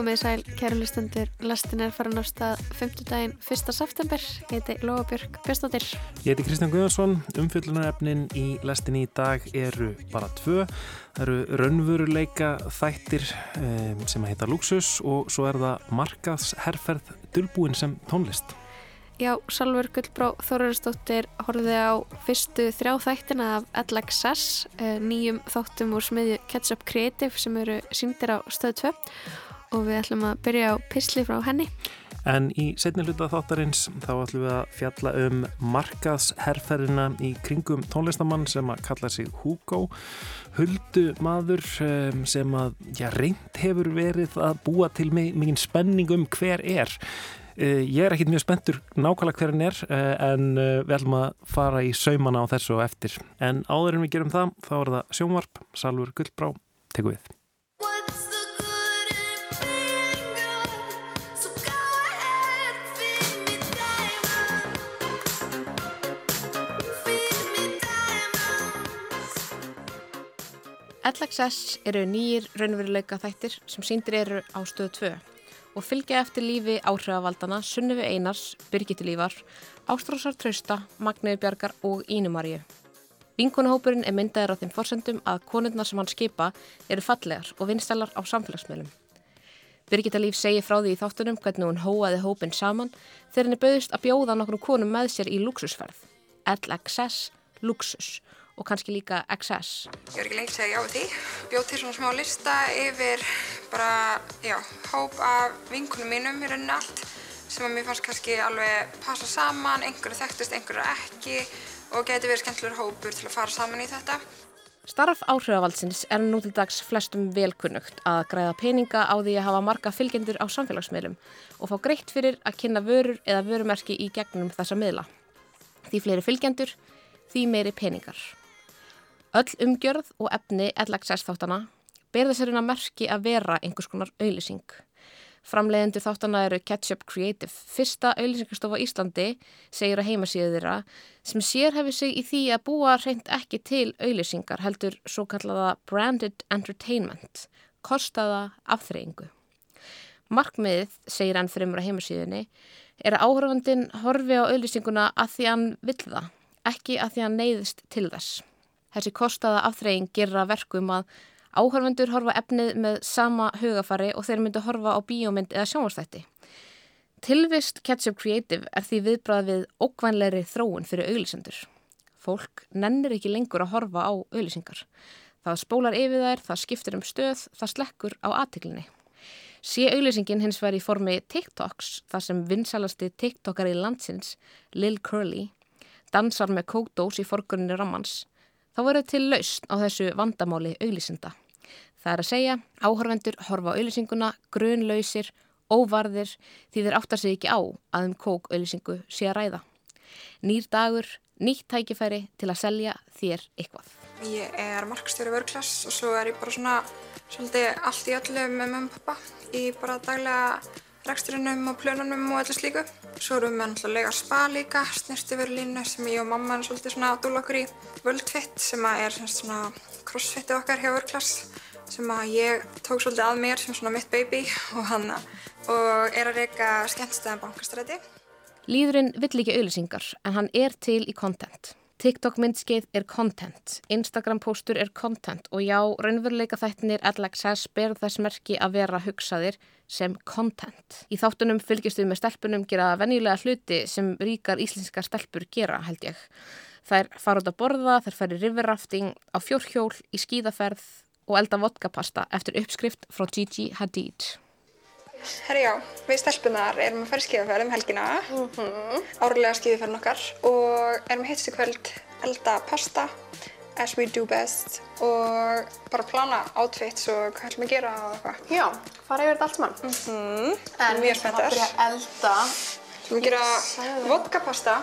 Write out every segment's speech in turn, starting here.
Komið sæl, kæru listendur, lastin er farin á stað 5. daginn 1. september. Ég heiti Lóabjörg Björnstóttir. Ég heiti Kristján Guðarsson. Umfyllunarefnin í lastin í dag eru bara tvö. Það eru raunvöruleika þættir um, sem að heita Luxus og svo er það markaðsherrferð dölbúin sem tónlist. Já, Salver Gullbrá Þorðarsdóttir horfið á fyrstu þrjá þættina af LXS, eh, nýjum þáttum úr smiðju Ketchup Creative sem eru síndir á stöðu 2 og við ætlum að byrja á pisli frá henni. En í setni hluta þáttarins þá ætlum við að fjalla um markaðsherrferðina í kringum tónlistamann sem að kalla sig Hugo, huldu maður sem að já, reynd hefur verið að búa til mikið spenning um hver er. Eh, ég er ekkit mjög spenntur nákvæmlega hver hann er eh, en eh, við ætlum að fara í saumana á þessu og eftir. En áður en við gerum það, þá er það sjónvarp, Salur Guldbrá, teku við. LXS eru nýjir raunveruleika þættir sem síndir eru á stöðu 2 og fylgja eftir lífi áhrifavaldana Sunnifi Einars, Birgitti Lífar, Ástrósar Trausta, Magniður Bjarkar og Ínumaríu. Vinkonuhópurinn er myndaður á þeim forsendum að konurna sem hann skipa eru fallegar og vinstælar á samfélagsmiðlum. Birgitta Líf segir frá því í þáttunum hvernig hún hóaði hópin saman þegar henni bauðist að bjóða nokkrum konum með sér í luxusferð. LXS Luxus og kannski líka XS. Ég var ekki lengt að segja já við því. Bjóð til svona smá lista yfir bara, já, hóp af vinkunum mínum í rauninni allt sem að mér fannst kannski alveg passa saman, einhverju þekktust, einhverju ekki og geti verið skemmtilegur hópur til að fara saman í þetta. Starf áhrifavaldsins er nú til dags flestum velkunnugt að græða peninga á því að hafa marga fylgjendur á samfélagsmiðlum og fá greitt fyrir að kynna vörur eða vörumerki í gegnum þessa miðla. Því fleiri fylgjendur, því meiri peningar. Öll umgjörð og efni LXS þáttana berða sér hérna merki að vera einhvers konar auðlýsing. Framleiðendur þáttana eru Ketchup Creative, fyrsta auðlýsingarstofa Íslandi, segir að heimasíðu þeirra, sem sérhefi sig í því að búa reynd ekki til auðlýsingar heldur svo kallaða branded entertainment, kostaða afþreyingu. Markmiðið, segir enn fremur að heimasíðunni, er að áhörfandin horfi á auðlýsinguna að því hann vill það, ekki að því hann neyðist til þess. Þessi kostaða afþreying gerra verkum að áhörfundur horfa efnið með sama hugafari og þeir myndu horfa á bíómynd eða sjónvarstætti. Tilvist Ketchup Creative er því viðbrað við ókvænleiri þróun fyrir auglisendur. Fólk nennir ekki lengur að horfa á auglisingar. Það spólar yfir þær, það skiptir um stöð, það slekkur á aðtiklinni. Sé auglýsingin hins vegar í formi TikToks, þar sem vinsalasti TikTokari landsins, Lil Curly, dansar með kókdós í forgunni rammans, þá verður til lausn á þessu vandamáli auglýsinda. Það er að segja, áhörvendur horfa á auglýsinguna, grunlausir, óvarðir því þeir áttar sig ekki á að um kók auglýsingu sé að ræða. Nýr dagur, nýtt tækifæri til að selja þér eitthvað. Ég er markstjóri vörklass og svo er ég bara svona svolítið allt í öllu með mömmu pappa í bara daglega reksturinnum og plönunum og öllu slíku. Svo erum við náttúrulega spa líka, snirtiförlínu sem ég og mamma er svolítið svona að dúla okkur í. Völdfitt sem er svona crossfittið okkar hjá vörklass sem að ég tók svolítið að mér sem svona mitt baby og hann og er að reyka skemmtstæðan bankastræti. Líðurinn vill ekki auðlýsingar en hann er til í content. TikTok myndskeið er content, Instagram postur er content og já, raunveruleika þættinir LXS ber þess merki að vera hugsaðir sem content. Í þáttunum fylgist við með stelpunum gera venjulega hluti sem ríkar íslenska stelpur gera, held ég. Þær fara út að borða, þær færi riverrafting á fjórhjól, í skíðaferð og elda vodkapasta eftir uppskrift frá Gigi Hadid. Herri já, við stelpunar erum að fara í skíðaferð um helgina, mm -hmm. árlega skíðaferðin okkar og erum að hittstu kvöld elda pasta as we do best og bara plana outfits og hvað ætlum við að gera og eitthvað. Já, fara yfir þetta allt saman. Mm -hmm. En við ætlum að byrja að elda. Við ætlum að gera vodkapasta.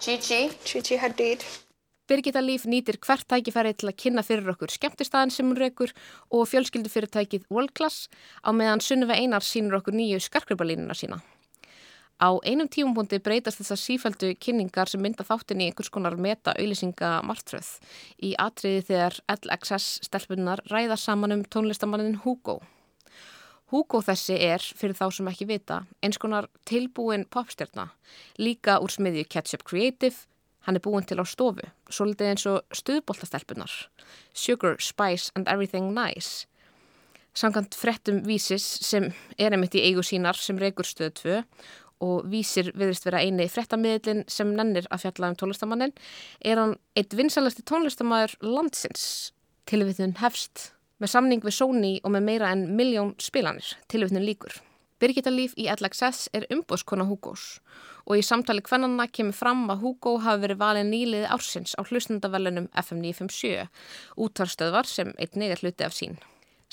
Gigi. Gigi Hadid. Birgitta Líf nýtir hvert tækifæri til að kynna fyrir okkur skemmtistæðin sem hún reykur og fjölskyldufyrirtækið World Class á meðan Sunnive Einar sínur okkur nýju skarkribalínuna sína. Á einum tímumpunkti breytast þessar sífældu kynningar sem mynda þáttin í einhvers konar meta-auðlýsinga martröð í atriði þegar LXS stelpunar ræða saman um tónlistamannin Hugo. Hugo þessi er, fyrir þá sem ekki vita, eins konar tilbúin popstjarna, líka úr smiðju Ketchup Creative, hann er búin til á stofu, svolítið eins og stuðboltastelpunar, Sugar, Spice and Everything Nice. Samkant frettum vísis sem er einmitt í eigu sínar sem reykur stöðu tvö og vísir viðrist vera eini frettamiðlinn sem nennir að fjalla um tónlistamannin, er hann eitt vinsalasti tónlistamæður landsins. Tilvitun hefst með samning við Sony og með meira en miljón spilanir, tilvitnum líkur. Birgitta Líf í LXS er umbóðskona Hugos og í samtali hvernanna kemur fram að Hugo hafi verið valin nýliði ársins á hlustundavellunum FM 957, útvarstöðvar sem eitt negar hluti af sín.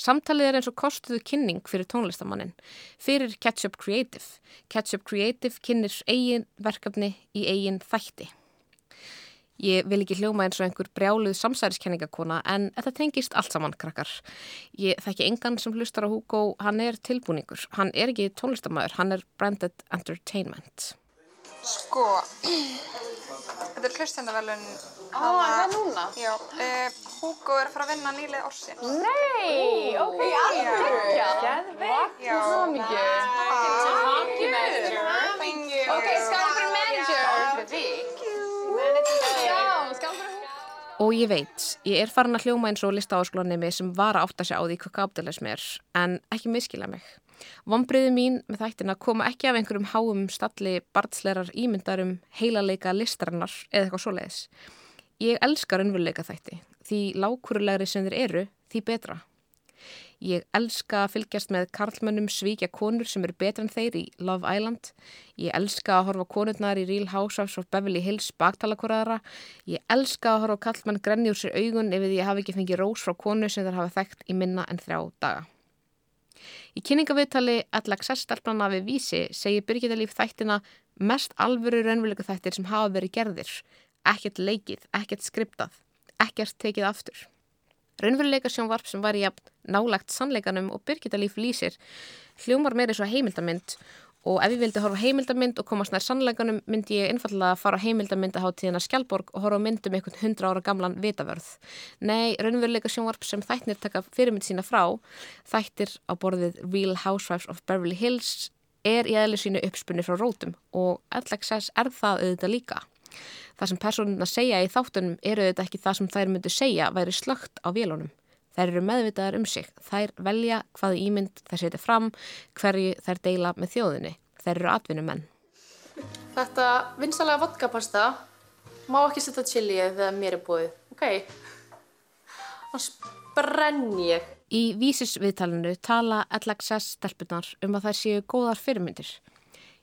Samtalið er eins og kostuðu kynning fyrir tónlistamannin, fyrir Ketchup Creative. Ketchup Creative kynir eigin verkefni í eigin þætti. Ég vil ekki hljóma eins og einhver brjáluð samsæriskenningakona en þetta tengist allt saman krakkar. Ég þekki engan sem hlustar á Hugo, hann er tilbúningur. Hann er ekki tónlistamæður, hann er branded entertainment. Sko, þetta er hlustendavelun. Á, er það núna? Já, uh, Hugo er að fara að vinna nýlið ársins. Nei, ok, alveg. Geðveikt. Já. Hamingju. Hamingju, manager. Thank you. Ok, skál fyrir manager. Já, skál fyrir. Og ég veit, ég er farin að hljóma eins og listaáskólanemi sem var að átta sig á því hvað kapitalism er, en ekki miskila mig. Vombriði mín með þættina koma ekki af einhverjum háum stalli barnslerar ímyndarum heilaleika listarinnar eða eitthvað svoleiðis. Ég elskar unnvöluleika þætti, því lákurulegri sem þeir eru, því betra. Ég elska að fylgjast með karlmönnum svíkja konur sem eru betra en þeir í Love Island. Ég elska að horfa konurnar í Real Housewives of Beverly Hills baktalakoraðara. Ég elska að horfa kallmann grenni úr sér augun ef ég hafi ekki fengið rós frá konu sem þeir hafa þekkt í minna en þrjá daga. Í kynningaviðtali Allaxess-stelpnana við vísi segir Birgitta Líf þættina mest alvöru raunveruleika þættir sem hafa verið gerðir. Ekkert leikið, ekkert skriptað, ekkert tekið aftur. Raunveruleika sjónvarp sem var í að nálagt sannleikanum og Birgitta Líf lýsir hljómar meiri svo heimildamind og ef ég vildi horfa heimildamind og komast nær sannleikanum myndi ég einfallega að fara á heimildamindaháttíðina Skjálborg og horfa á myndum einhvern hundra ára gamlan vitavörð. Nei, raunveruleika sjónvarp sem þættir taka fyrirmynd sína frá, þættir á borðið Real Housewives of Beverly Hills er í eðli sínu uppspunni frá rótum og LXS er það auðvitað líka. Það sem personuna segja í þáttunum eru auðvitað ekki það sem þær myndu segja væri slögt á vélunum. Þær eru meðvitaðar um sig. Þær velja hvaða ímynd þær setja fram, hverju þær deila með þjóðinni. Þær eru atvinnumenn. Þetta vinsalega vodkapasta má ekki setja chili þegar mér er búið. Ok. Þannig brenn ég. Í vísisviðtalinu tala LXS stelpunar um að þær séu góðar fyrirmyndir.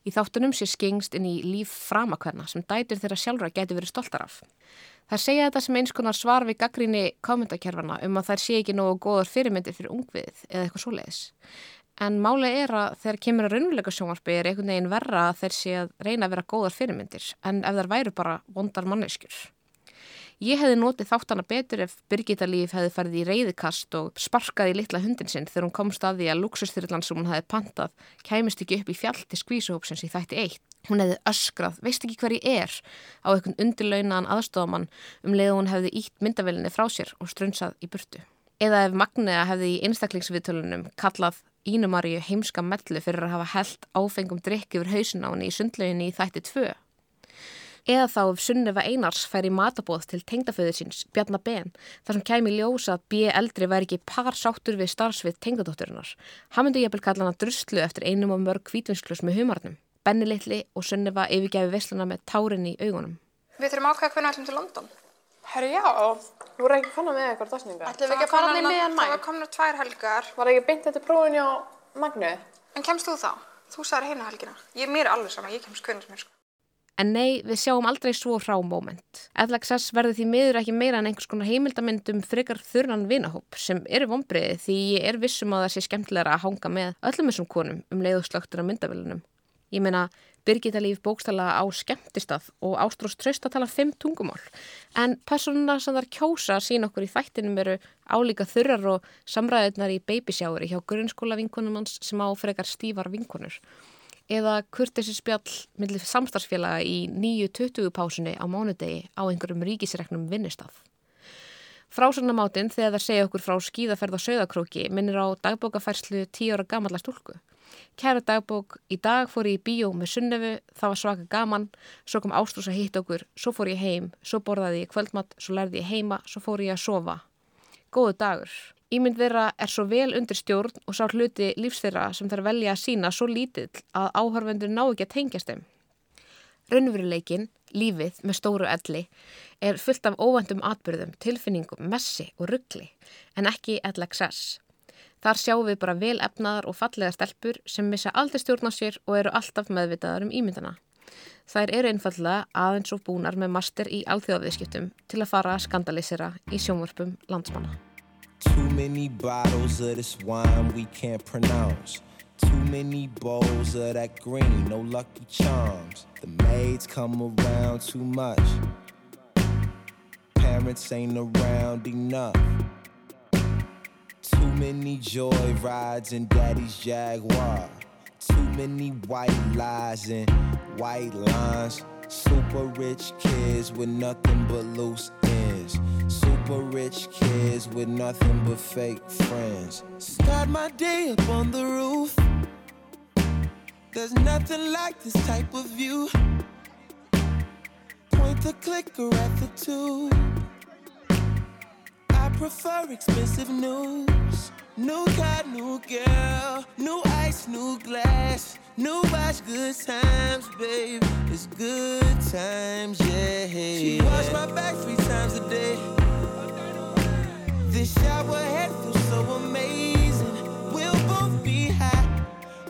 Í þáttunum sé skengst inn í líf framakverna sem dætur þeirra sjálfra geti verið stoltar af. Þær segja þetta sem eins konar svar við gaggríni kommentarkerfana um að þær sé ekki nógu góðar fyrirmyndir fyrir ungviðið eða eitthvað svoleiðis. En málega er að þegar kemur að raunveruleika sjónvarpi er einhvern veginn verra að þeir sé að reyna að vera góðar fyrirmyndir en ef þær væru bara vondar manneskjur. Ég hefði notið þáttana betur ef Birgitta Líf hefði farið í reyðikast og sparkaði litla hundin sinn þegar hún komst að því að luxustyrlan sem hún hefði pantað kæmist ekki upp í fjall til skvísuhópsins í þætti eitt. Hún hefði öskrað, veist ekki hver ég er, á einhvern undirlaunaðan aðstofamann um leið hún hefði ítt myndavelinni frá sér og strunnsað í burtu. Eða ef Magnea hefði í einstaklingsviðtölunum kallað Ínumaríu heimska mellu fyrir að hafa held áfengum drikk yfir hausin á henni í sundlauginni í þætti tvö. Eða þá ef Sunniva Einars fær í matabóð til tengdaföðu síns, Bjarnar Ben, þar sem kæmi ljósa að B. eldri væri ekki par sáttur við starfsvið tengdadótturinnar. Hann myndi ég að kalla hana druslu eftir einum og mörg hvítvinsklus með humarnum. Benni litli og Sunniva yfirgæfi vesluna með tárin í augunum. Við þurfum ákveða hvernig ætlum til London. Herru, já, þú voru ekki fann að með eitthvað dásninga. Ætlum við ekki að fara komnar- hann í miðan mæ? Það var komna tvær helgar. Var ekki beint þetta prófin hjá Magnu? En kemst þú þá? Þú sagði hérna helgina. Ég mér er alveg sama, ég kemst hvernig sem er sko. En nei, við sjáum aldrei svo frá moment. LXS verður því miður ekki meira en einhvers konar heimildamindum frekar þurran vinahóp sem eru vonbreiði því ég er vissum að það sé skemmtilegra að hanga með öllum þessum konum um leiðuslögtur af myndavélunum. Ég meina, Birgitta líf bókstala á skemmtistað og Ástrós tröst að tala fimm tungumál. En personuna sem þar kjósa sín okkur í þættinum eru álíka þurrar og samræðirnar í babysjári hjá grunnskóla vinkonum hans sem á frekar stífar vinkonur eða kurtessi spjall millir samstarfsfélaga í 9.20 pásunni á mánudegi á einhverjum ríkisreknum vinnustaf. Frásagnamáttinn þegar það segja okkur frá skíðaferð á söðakróki minnir á dagbókafærslu tíu ára gamalla stúlku. Kæra dagbók, í dag fór ég í bíó með sunnefu, það var svaka gaman, svo kom Ástrús að hitta okkur, svo fór ég heim, svo borðaði ég kvöldmatt, svo lærði ég heima, svo fór ég að sofa. Góðu dagur. Ímynd þeirra er svo vel undir stjórn og sá hluti lífs þeirra sem þær velja að sína svo lítill að áhörvendur ná ekki að tengjast þeim. Raunveruleikin, lífið með stóru elli, er fullt af óvendum atbyrðum, tilfinningum, messi og ruggli, en ekki LXS. Þar sjáum við bara vel efnaðar og fallega stelpur sem missa aldrei stjórn á sér og eru alltaf meðvitaðar um ímyndana. Þær eru einfallega aðeins og búnar með master í alþjóðaviðskiptum til að fara að skandalisera í sjónvörpum landsmanna. Too many bottles of this wine we can't pronounce. Too many bowls of that green, no lucky charms. The maids come around too much. Parents ain't around enough. Too many joy rides in daddy's Jaguar. Too many white lies and white lines. Super rich kids with nothing but loose ends. Super rich kids with nothing but fake friends. Start my day up on the roof. There's nothing like this type of view. Point the clicker at the tube. I prefer expensive news. New car, new girl, new ice, new glass, new watch, good times, babe. It's good times, yeah. She wash my back three times a day. This shower head feels so amazing. We'll both be high.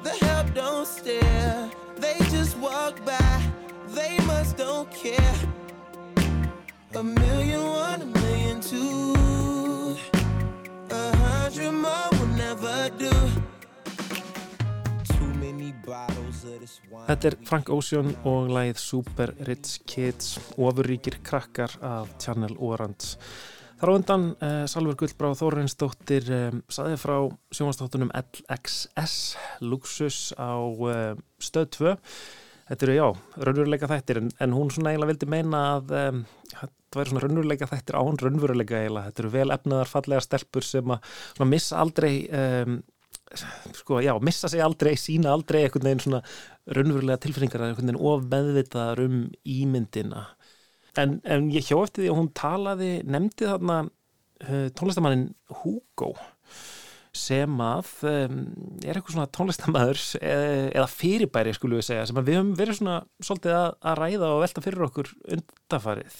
The help don't stare. They just walk by. They must don't care. A million one, a million two. A hundred more will never do. Þetta er Frank Ocean og lagið Super Rich Kids, ofurríkir krakkar af Channel Orange. Þar á undan uh, Salver Gullbrá Þórensdóttir um, saði frá sjónvastáttunum LXS, Luxus á uh, stöð 2. Þetta eru, já, raunveruleika þættir, en, en hún svona eiginlega vildi meina að um, þetta væri svona raunveruleika þættir án raunveruleika eiginlega. Þetta eru vel efnaðar fallega stelpur sem að missa aldrei, um, sko, já, missa sig aldrei, sína aldrei einhvern veginn svona raunverulega tilfinningar, einhvern veginn of meðvitaðar um ímyndina. En, en ég hjá eftir því að hún talaði, nefndi þarna uh, tónlistamannin Hugo sem að um, er eitthvað svona tónlistamæður eða fyrirbæri skulum við segja sem við höfum verið svona svolítið að, að ræða og velta fyrir okkur undafarið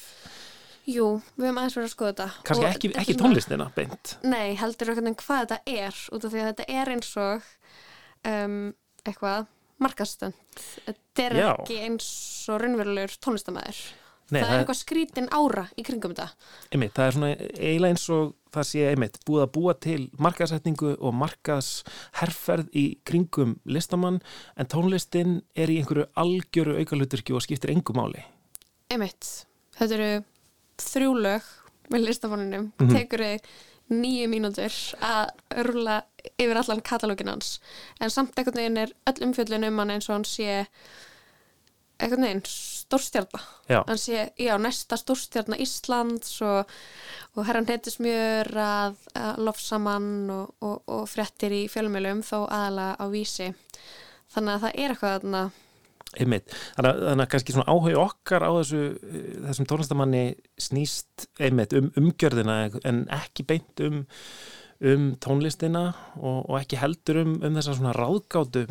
Jú, við höfum aðeins verið að skoða þetta. kannski Og ekki, ekki tónlistina beint Nei, heldur einhvern veginn hvað þetta er út af því að þetta er eins og um, eitthvað markastönd. Þetta er Já. ekki eins og raunverulegur tónlistamæður. Nei, það er eitthvað skrítin ára í kringum þetta. einmitt, það er svona eiginlega eins og það sé einmitt búið að búa til markasetningu og markasherferð í kringum listamann en tónlistin er í einhverju algjöru aukaluturki og skiptir engu máli Einmitt, þetta eru þrjú lög með listamanninum. Mhm. Tekur þig nýju mínútur að rúla yfir allan katalógin hans. En samt einhvern veginn er öll umfjöllun um hann eins og hann sé einhvern veginn stórstjarna. Já, hann sé, já, næsta stórstjarna Íslands og, og herran heitismjör að, að lofsamann og, og, og fréttir í fjölmjölum þó aðalega á vísi. Þannig að það er eitthvað þarna. Einmitt. Þannig að, kannski svona áhuga okkar á þessu eh, þessum tónlistamanni snýst einmitt um umgjörðina en ekki beint um um tónlistina og, og ekki heldur um, um þessa svona ráðgátu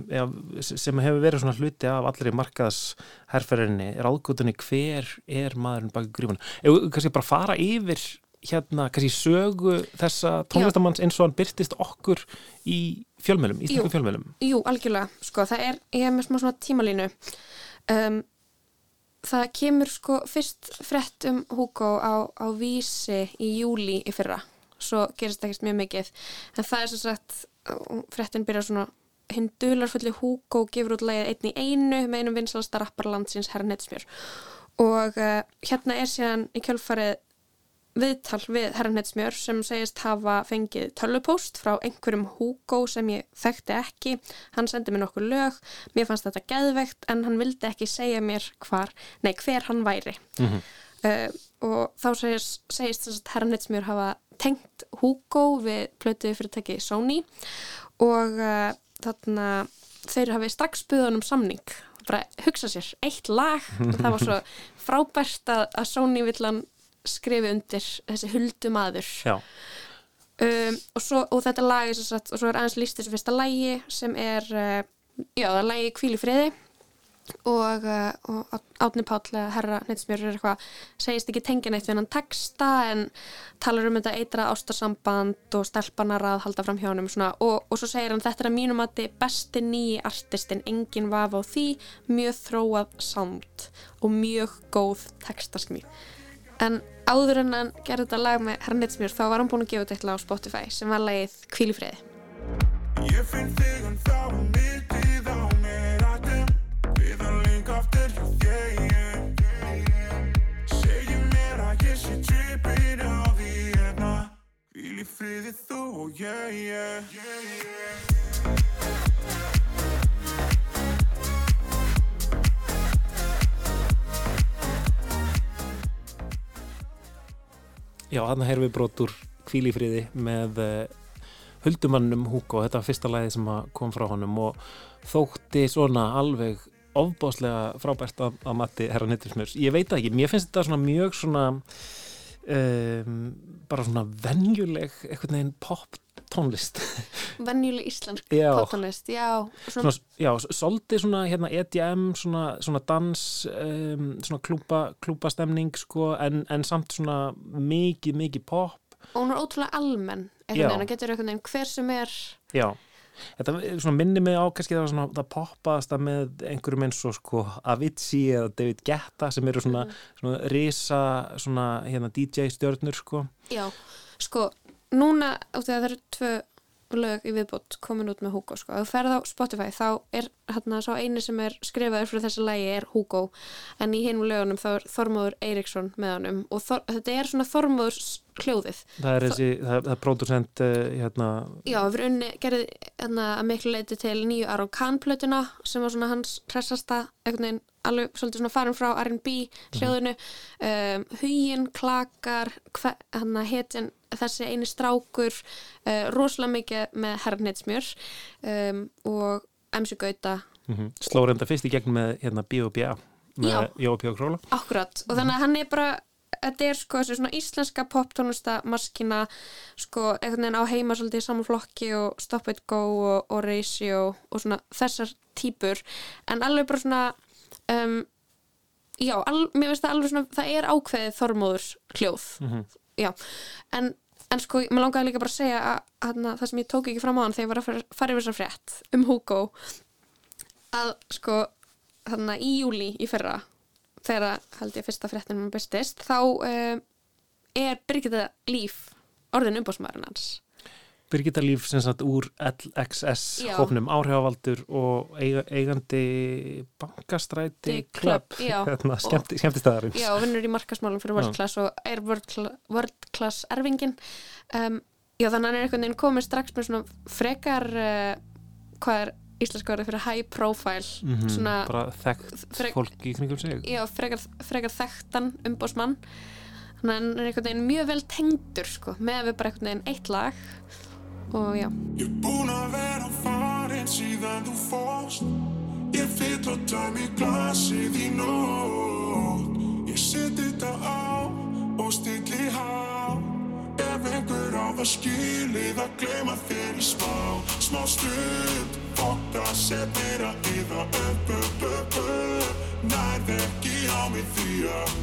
sem hefur verið svona hluti af allri markaðsherferðinni. Ráðgátunni hver er maðurinn baki grífuna eða kannski bara fara yfir hérna kannski sögu þessa tónlistamanns eins og hann byrtist okkur í fjölmjölum, íslensku fjölmjölum Jú, algjörlega, sko, það er, ég er með smá svona tímalínu. Um, það kemur sko fyrst frett um Hugo á, á vísi í júli í fyrra svo gerist ekkert mjög mikið. En það er sem sagt, frettin byrjar svona hinn dularfulli Hugo gefur út lagið einn í einu með einum vinsalasta rapparlandsins herra Netsmjör og uh, hérna er síðan í kjölfarið viðtal við herra Netsmjör sem segist hafa fengið tölvupóst frá einhverjum Hugo sem ég þekkti ekki. Hann sendi mér nokkur lög. Mér fannst þetta geðveikt en hann vildi ekki segja mér hvar, nei hver hann væri. Mhm. uh, og þá segist, segist þess að herra Nitsmjör hafa tengt Hugo við plötu fyrirtæki Sony og uh, þarna þeir hafi strax buðan um samning. Bara hugsa sér, eitt lag og það var svo frábært að, að Sony villan skrifi undir þessi huldumadur Já, um, og, svo, og þetta lag er og svo er aðeins líst þessu fyrsta lagi sem er uh, já, það er lagi Kvíli friði og, uh, og Átni Páll herra Neidsmjör er eitthvað segist ekki tengja neitt við hann texta en talar um þetta eitra ástarsamband og stelpanar að halda fram svona, og, og svo segir hann þetta er að mínum að þið besti nýji artistin engin vafa á því. Mjög þróað sound og mjög góð textasmíð. En áður en hann gerði þetta lag með herra Neidsmjör þá var hann búin að gefa þetta eitthvað á Spotify sem var lagið Kvíli friði. Ég finn þig en þá er mikið á í friði þú og yeah, yeah. Já, þarna heyrðum við brotur kvílífriði með uh, huldumannum Hugo, þetta var fyrsta lagið sem kom frá honum og þótti svona alveg ofbáslega frábært að, að mati herra Nittismjörs. Ég veit ekki, mér finnst þetta svona mjög svona um, bara svona venjuleg einhvern veginn pop tónlist. venjuleg íslensk Já. poptónlist, já svona, já, svolítið svona hérna EDM, svona, svona dans, um, svona klúpa, klúpastemning sko, en, en samt svona mikið, mikið pop og hún er ótrúlega almenn einhvern veginn, það getur einhvern veginn hver sem er Já, þetta svona minni mig á kannski það var svona, það poppaðast að með einhverjum eins og sko Avicii eða David Guetta sem eru svona, svona risa svona hérna DJ stjörnur sko. Já, sko, núna af því að það eru tvö lög í viðbót komin út með Hugo, sko, þú ferð á Spotify þá er hérna svo eini sem er skrifaður fyrir þessi lægi er Hugo. En í hinum lögunum þá er Þormóður Eiríksson með honum. Og Þor, þetta er svona Þormóðurs hljóðið. Það er þessi, það, það er producent uh, hérna, Já, við unni gerði hérna, að miklu leiti til nýju Aron Kahn plötuna sem var svona hans hressasta einhvern veginn alveg svolítið svona farin frá R&B hljóðinu. Um, hugin, klakar hann að hetin þessi eini strákur uh, rosalega mikið með herrnitsmjör um, og MC Gauta. Mm sló reynda fyrst í gegn með hérna B.O.B.A. með. Jópi og Króla Akkurat, og þannig að hann er bara þetta er sko þessi svona íslenska poptónlista maskina, sko einhvern veginn á heima svolítið í saman flokki og Stop It Go og, og Ratio og svona þessar típur. En alveg bara svona um, já, al, mér finnst það alveg svona það er ákveðið þormóður hljóð já, en en sko, mér langaði líka bara að segja að, að, að það sem ég tók ekki fram á hann þegar ég var að fara- yfir þessar frétt um Hugo að sko þarna í júli í fyrra þegar held ég fyrsta fréttin um bestist þá um, er Birgitta Líf orðin umbósmaðurinn hans Birgitta Líf sem sagt úr LXS Já. hópnum áhrifavaldur og eiga, eigandi bankastræti já. hérna, skemmti, skemmtistæðarins já, vinnur í markasmálum fyrir World Class og er World, Cla World Class erfingin um, já, þannig að hann er einhvern veginn komið strax með svona frekar uh, hvað er íslenska orðið fyrir high profile? Mhm, svona, bara þekkt frek- fólk í kringum sig. Já, frekar, frekar þekktan umbósmann þannig að hann er einhvern veginn mjög vel tengdur sko, með við bara einhvern veginn eitt lag og já, Ég búin að vera farin síðan þú fórst. Ég fyll og tæmi glasið í nótt. Ég set þetta á og stilli há Ef einhver á það skilið að gleyma þér í smá Smá stund, fokka, set þér að yða upp, upp, upp, upp. Nærð ekki á mig því að.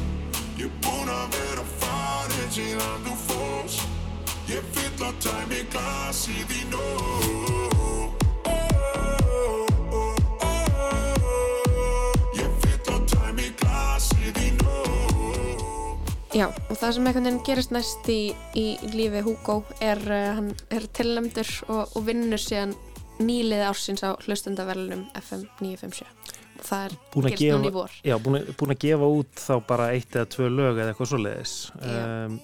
Ég búin að vera farin síðan þú fórst Ég fyll á tæmi glasið í nótt Ég fyll á tæmi glasið í nótt Já, og það sem einhvern veginn gerist næst í, í lífi Hugo er uh, hann er tilnæmdur og, og vinnur síðan nýliði ársins á hlustendaverlunum FM 957 og það er búin að gerist núna í gefa, vor. Já, búin, að, að gefa út þá bara eitt eða tvö lög eða eitthvað svoleiðis. Já. um,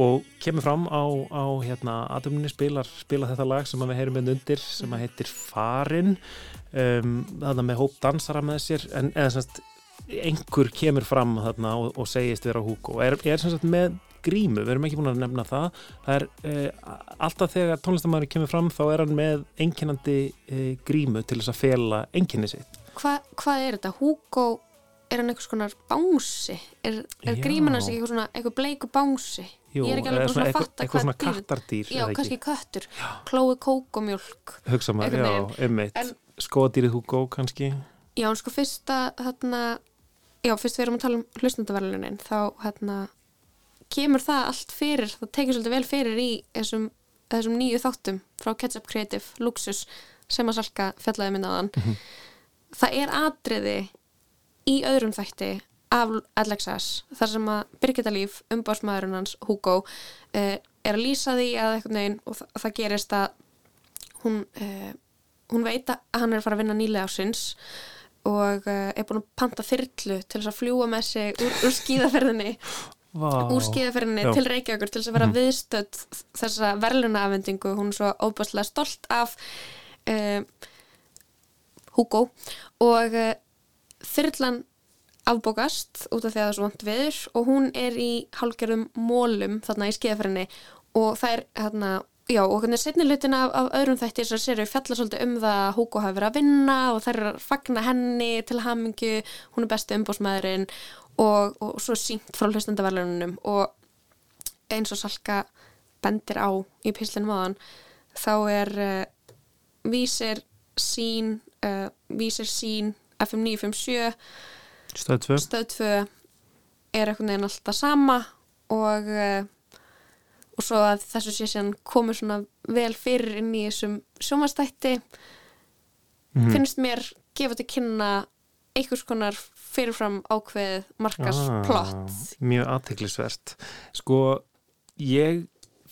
og kemur fram á, á hérna, aðumni spilar, spilar þetta lag sem við heyrum með undir sem heitir Farin. Um, þarna með hóp dansara með sér en eða semst einhver kemur fram þarna og, og segist vera Hugo. Er, er sem sagt með grímu, við erum ekki búin að nefna það. Það er uh, alltaf þegar tónlistamæður kemur fram þá er hann með enginandi uh, grímu til þess að fela enginni sitt. Hva, hvað er þetta? Hugo, er hann einhvers konar bánsi? Er, er gríman hans eitthvað svona eitthvað bleiku bánsi? Jú, Ég er ekki alveg búin að fatta eitthvað svona kattardýr, Já, kannski köttur, klói kókomjólk hugsa maður, já, En- skoðadýrið Hugo kannski? Já, en sko fyrsta þarna, já, fyrst við erum að tala um hlustendaverlunin þá hérna kemur það allt fyrir, það tekið svolítið vel fyrir í þessum, þessum nýju þáttum frá Ketchup Creative, Luxus sem að Salka fjallaði minna aðan það er atriði í öðrum þætti af Alexas, þar sem að Birgitta Líf, umbásmaðurinn hans Hugo, eh, er að lýsa því að eitthvað neginn og það, það gerist að hún, eh, hún veit að hann er að fara að vinna nýlega ásins og uh, er búin að panta þyrlu til þess að fljúa með sig úr, úr skíðaferðinni Vá. úr skíðaferðinni til Reykjavíkur til þess að vera viðstödd þessa verðlunaafendingu hún er svo óbáslega stolt af uh, Hugo og uh, þyrlan afbókast út af því að það er svo vant viður og hún er í hálgerðum mólum þarna í skíðaferðinni og það er hérna Já, og hvernig setni hlutin af, af öðrum þætti þess að séru fjalla svolítið um það að Hugo hafi verið að vinna og þær eru að fagna henni til hamingju, hún er besti umbósmaðurinn og, og svo sínt frá hlustendaverlunum og eins og Salka bendir á í pislinum áðan þá er uh, vísir sín uh, vísir sín FM 957 stöð 2 stöð 2 er einhvern veginn alltaf sama og uh, og svo að þessu sé síðan komur svona vel fyrir inn í þessum sjómanstætti finnst mér gefa til kynna einhvers konar fyrirfram ákveð markas plott Ah, mjög aðteklisvert sko ég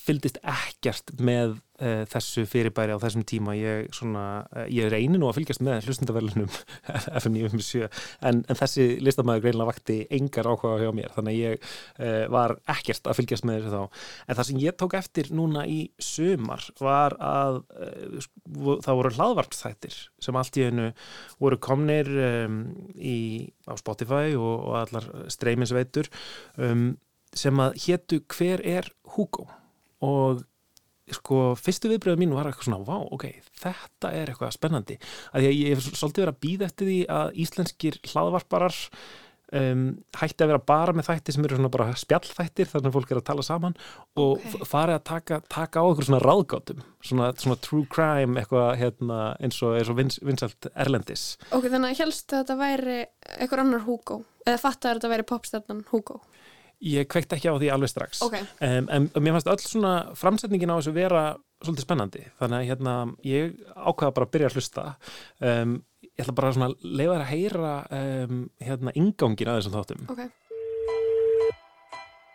fylgdist ekkert með uh, þessu fyrirbæri á þessum tíma. Ég, svona, uh, ég reyni nú að fylgjast með hlustendaverlunum FM 957 en, en þessi listamæður greinlega vakti engar áhuga hjá mér þannig að ég uh, var ekkert að fylgjast með þessu þá. En það sem ég tók eftir núna í sumar var að það voru hlaðvarpstættir sem allt í einu voru komnir um, í, á Spotify og, og allar streyminsveitur um, sem að hétu hver er Hugo og sko, fyrstu viðbröðu mín var eitthvað svona, vá, ok, þetta er eitthvað spennandi, að ég, ég hef svolítið verið að býða eftir því að íslenskir hlaðvarparar um, hætti að vera bara með þætti sem eru svona bara spjallþættir, þannig að fólk er að tala saman og Ok. okay. farið að taka, taka á okkur svona ráðgátum, svona, svona true crime eitthvað hérna, eins og, eins og vins, vinsalt erlendis. ok, þannig að helst að þetta væri einhver annar Hugo eða fattar að þetta væri popstjarnan Hugo Ég kveikt ekki á því alveg strax Ok. um, en mér fannst öll svona framsetningin á þessu vera svolítið spennandi þannig að hérna, ég ákvaða bara að byrja að hlusta um, ég ætla bara svona að leifa þér að heyra um, hérna ingangin að þessum þáttum ok,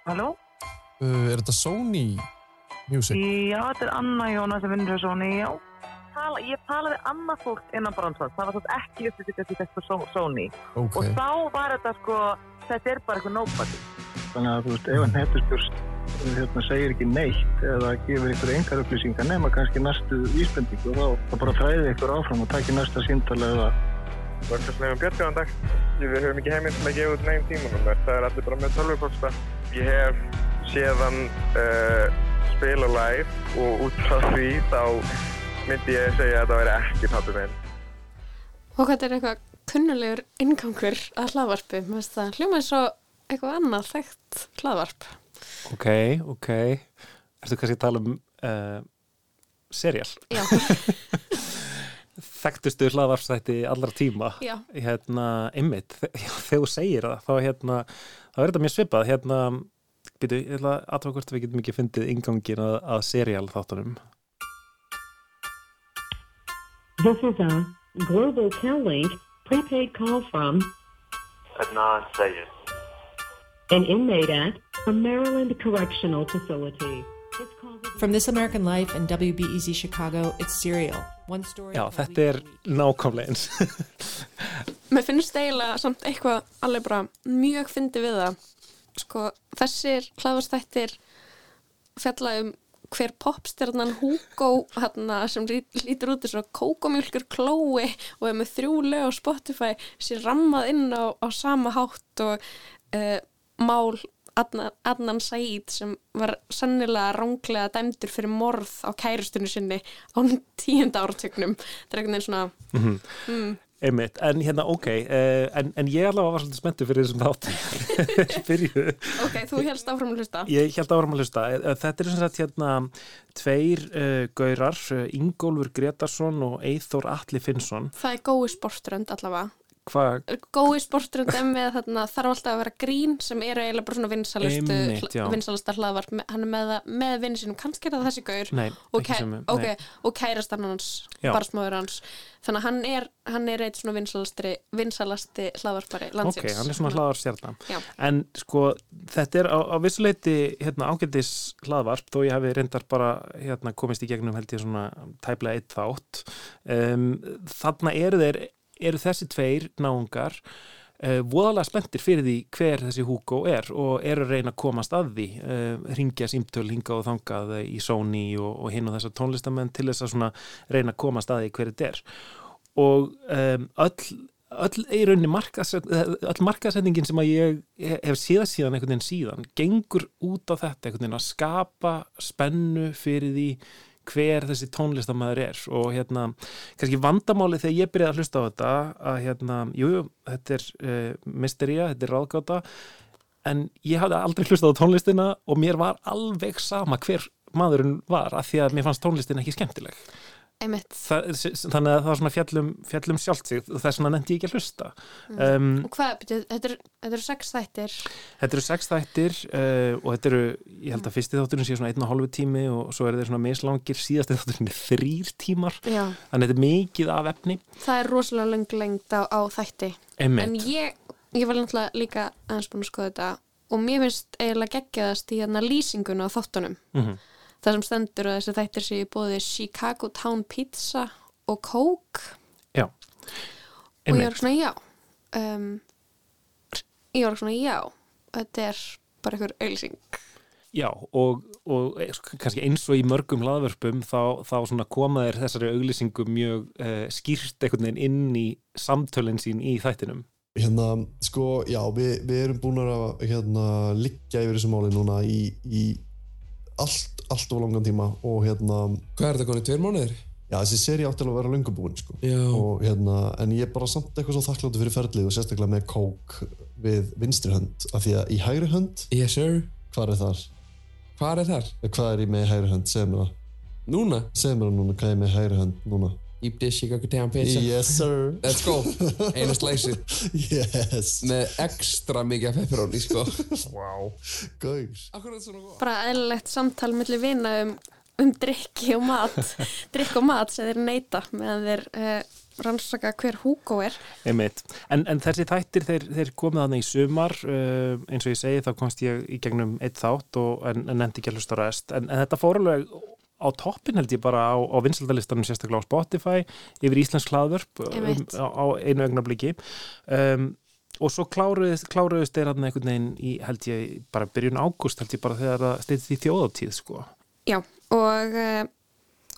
Halló? Uh, er þetta Sony Music? Já, þetta er Anna Jóna sem vinnur hjá Sony, já. Tala, ég talaði annað fólk innan bransans, það var svo ekki uppið þetta Sony. Ok. Og þá var þetta sko, þetta er bara eitthvað nobody. Þannig að þú veist, ef hann hettuspjörst hérna, segir ekki neitt eða gefur ykkur engar upplýsingar nema kannski næstu vísbendingu og þá, þá bara þræði ykkur áfram og taki næsta símtala eða Vörkastlegum Björn, góðan dag. Við höfum ekki heimild til að gefa út neginn tímanúmer. Það er allir bara með tölvupósta. Ég hef séðan uh, spila live og út frá því þá myndi ég segja að það væri ekki pappi minn. og þetta er eitthvað kunnulegur ingangur að hlaðvarpi mér finnst það hljómaði svo eitthvað annað þekkt hlaðvarp Ok, ok Ertu kannski að tala um uh, serial? Já. Þekktustu hlaðvarpstætti allar tíma Já. hérna, já, þegar þú segir það þá, hérna, þá er þetta mjög svipað hérna, býtu, ég ætla að aðtöfa hvort við getum ekki fundið ingangin að, að serial þáttunum This is a Global Tel-Link prepaid call from Adnan Sayed. An inmate at a Maryland Correctional Facility. From This American Life and WBEZ Chicago, it's Serial. One story. Já, þetta er nákvæmlega eins Mér finnst eiginlega samt eitthvað alveg bara mjög fyndi við það. Sko, þessir hlaðvarstættir fjalla um hver popstjarnan Hugo hana, sem lí- lítur út þess að kókomjölkur klói og er með þrjú lög á Spotify sér rammað inn á, á sama hátt og uh, mál Adnan, Adnan Said sem var sannilega ránglega dæmdur fyrir morð á kærustunni sinni á tíunda ártöknum það er einhvern veginn svona Mhm. mm, Einmitt, en hérna ok, uh, en, en ég allavega var svolítið spenntu fyrir þessum þátt byrjuðu. ok, þú helst áfram að hlusta Ég held áfram að hlusta. Eh, Þetta er sem sagt hérna tveir uh, gaurar, Ingólfur Gretarsson og Eithor Atli Finnsson. það er gói sportrönd allavega? Gói sportrönd er með þarna þarf alltaf að vera grín sem eru eiginlega bara svona vinsalustu já. vinsalasta hlaðvarp hann er með, með vinni sinum, kannski er það þessi gaur Nei, og, kæ, nei. okay, og kærastan hans Já. barsmáður hans þannig að hann er, hann er eitt svona vinsalasti vinsalasti hlaðvarpari landsins Ok, hann er svona hlaðar stjarnan. Já. En sko, þetta er á, á vissuleiti hérna, ágætis hlaðvarp þó ég hefði reyndar bara hérna, komist í gegnum held ég svona tæplega eitt þátt. Um, þarna eru þeir, eru þessi tveir náungar uh, voðalega spenntir fyrir því hver þessi Hugo er og eru að reyna að komast að því uh, ringja símtöl hinga og þangað í Sony og, og hinn og þessar tónlistamenn til þess að reyna að komast að því hver þetta er. Og um, öll öll öll markaðsetningin sem að ég hef síðan síðan einhvern veginn síðan gengur út á þetta einhvern veginn að skapa spennu fyrir því hver þessi tónlistamæður er. Og hérna, kannski vandamáli þegar ég byrjaði að hlusta á þetta að hérna, jú, jú, þetta er uh, mystería, þetta er ráðgáta en ég hafði aldrei hlustað á tónlistina og mér var alveg sama hver maðurinn var af því að mér fannst tónlistin ekki skemmtileg Það, þannig að það var svona fjallum, fjallum sjálft sig. Og þess vegna nefndi ég ekki að hlusta. Mm. um, og hvað, þetta eru þetta eru sex þættir. Þetta eru sex þættir uh, og þetta eru, ég held að fyrsti þátturinn sé svona einn og hálfu tími og svo eru þeir svona mislangir. Síðasti þátturinn er þrýr tímar. Já. þannig að þetta er mikið af efni. Það er rosalega löng lengt á, á þætti. Einmitt. en ég, ég var náttúrulega líka aðeins búin að skoða þetta og mér finnst eiginlega geggjaðast í hérna lýsinguna á þáttunum. Mhm. Það sem stendur að þessi þættir sé bóði Chicago Town Pizza og Coke. Já, og ég var svona já um, ég var svona já þetta er bara einhver auðlýsing Já, og, og eh, kannski eins og í mörgum hlaðvörpum þá, þá svona koma þér þessari auglýsingu mjög uh, skýrt einhvern veginn inn í samtölinn sín í þættinum. Hérna, sko, já, við, við erum búin að hérna, liggja yfir þessu máli núna í, í allt, allt of langan tíma og hérna Hvað er þetta konið, tveir mánuðir? Já, þessi seri átti alveg að vera löngubúin, sko og hérna, en ég er bara samt eitthvað svo þakkláttu fyrir ferlið og sérstaklega með kók við vinstri hönd, af því að í hægri hönd Yes sir Hvað er þar? Hvað er þar? Hvað er ég með hægri hönd, segð mér það Núna? Segð mér það núna, hvað er ég með hægri hönd núna Deep dish Chicago Town Pizza. Yes sir. Let's go. Einu slæsi. Yes. Með ekstra mikið pepperoni sko. Wow. Gauðs Akkur er þetta svona góð bara eðlilegt samtal millir vina um, um drikki og mat. Drikk og mat sem þeir neyta meðan þeir uh, rannsaka hver Hugo er. Einmitt. En, en þessi þættir þeir, þeir komið þarna í sumar uh, eins og ég segi þá komst ég í gegnum eitt þátt og, en, en endi ekki að hlusta rest. En, en þetta fór alveg á toppin held ég bara á, á vinsaldalistanum sérstaklega á Spotify yfir Íslands hlaðvörp um, á, á einu ögnabliki um, og svo kláruðist, kláruðist þeir hann einhvern veginn í held ég bara byrjun ágúst held ég bara þegar það steytist í þjóðatíð sko. Já, og uh,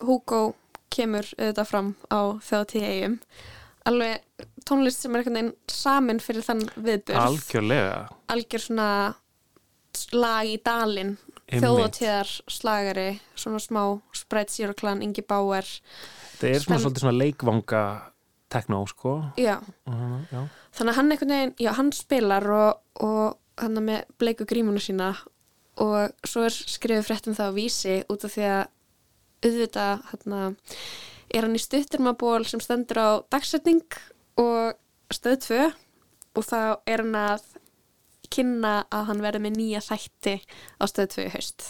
Hugo kemur auðvitað fram á þjóðtíð eigum alveg tónlist sem er einhvern veginn samin fyrir þann viðbjörð Algjörlega. Algjör svona lag í dalinn. Þjóðatíðar slagari svona smá Sprite Zero Clan, Ingi Bauer Það er svona svolítið svona leikvanga tekno sko. Já, Uh, já. þannig að hann einhvern veginn, já, hann spilar og, og hann er með bleiku grímuna sína og svo er skrifið fréttum það á vísi út af því að auðvitað hérna, er hann í stutturmaból sem stendur á dagsetning og stöð 2 og þá er hann að kynna að hann verði með nýja þætti á stöð 2 í haust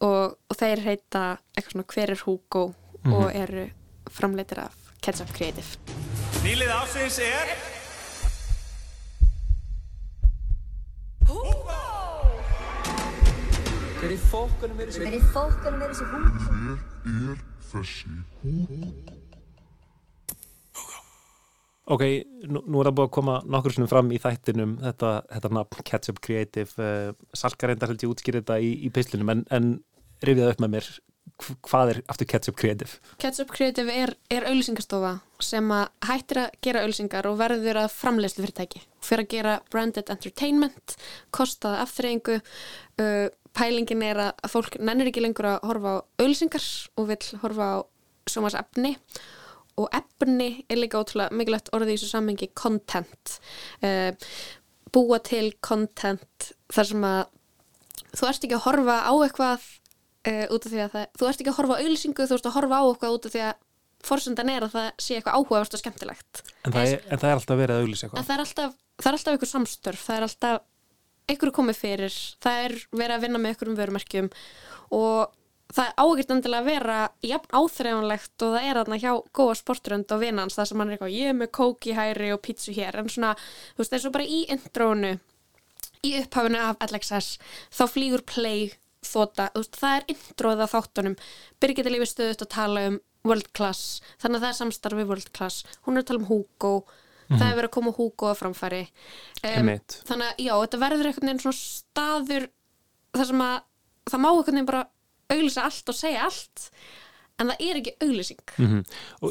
og, og þeir heita eitthvað svona hver er Hugo og Mhm. eru framleitir af Ketchup Creative Nýlið ásins er Hver í fókunum er þessi Hver í fókunum er þessi? Hver er þessi hús? Ok, nú, nú er það búið að koma nokkur sinnum fram í þættinum þetta, þetta nafn Ketchup Creative. Uh, Salka reyndar held ég útskýrði þetta í, í pislunum en, en rifjað upp með mér. Hv- hvað er aftur Ketchup Creative? Ketchup Creative er, er auðlýsingastofa sem að hættir að gera auðlýsingar og verður að framleiðslu fyrirtæki fyrir að gera branded entertainment kostaða afþreyingu uh, pælingin er að fólk nennir ekki lengur að horfa á auðlýsingar og vill horfa á sjómas efni og efni er líka ótrúlega mikilvægt orðið í þessu sammengi content uh, búa til content þar sem að þú ert ekki að horfa á eitthvað uh, út af því að það, þú ert ekki að horfa á auðlýsingu, þú ert að horfa á eitthvað út af því að forsendan er að það sé eitthvað áhugavert og skemmtilegt. En það er, en það er alltaf verið að auglýsa En eitthvað. það er alltaf, það er alltaf einhver samstörf, það er alltaf einhverju komið fyrir, það er verið að vinna með einhverjum vörumerkjum og það á ekkert endilega að vera jafn áþreifanlegt og það er þarna hjá góða sportrönd og vinans þar sem hann er eitthvað, ég er með kók í hæri og pítsu hér, en svona, þú veist, eins og bara í intrónu í upphafinu af LXS þá flýgur play þóta, þú veist, það er introð af þáttunum. Birgitta lífi stöðut að tala um World Class, þannig að það er samstarfi World Class, hún er að tala um Hugo það er verið að koma Hugo að framfæri. Einmitt. þannig að já, þetta verður einhvern veginn svona staður þar sem að það má einhvern veginn bara auglýsa allt og segja allt en það er ekki auglýsing. Mm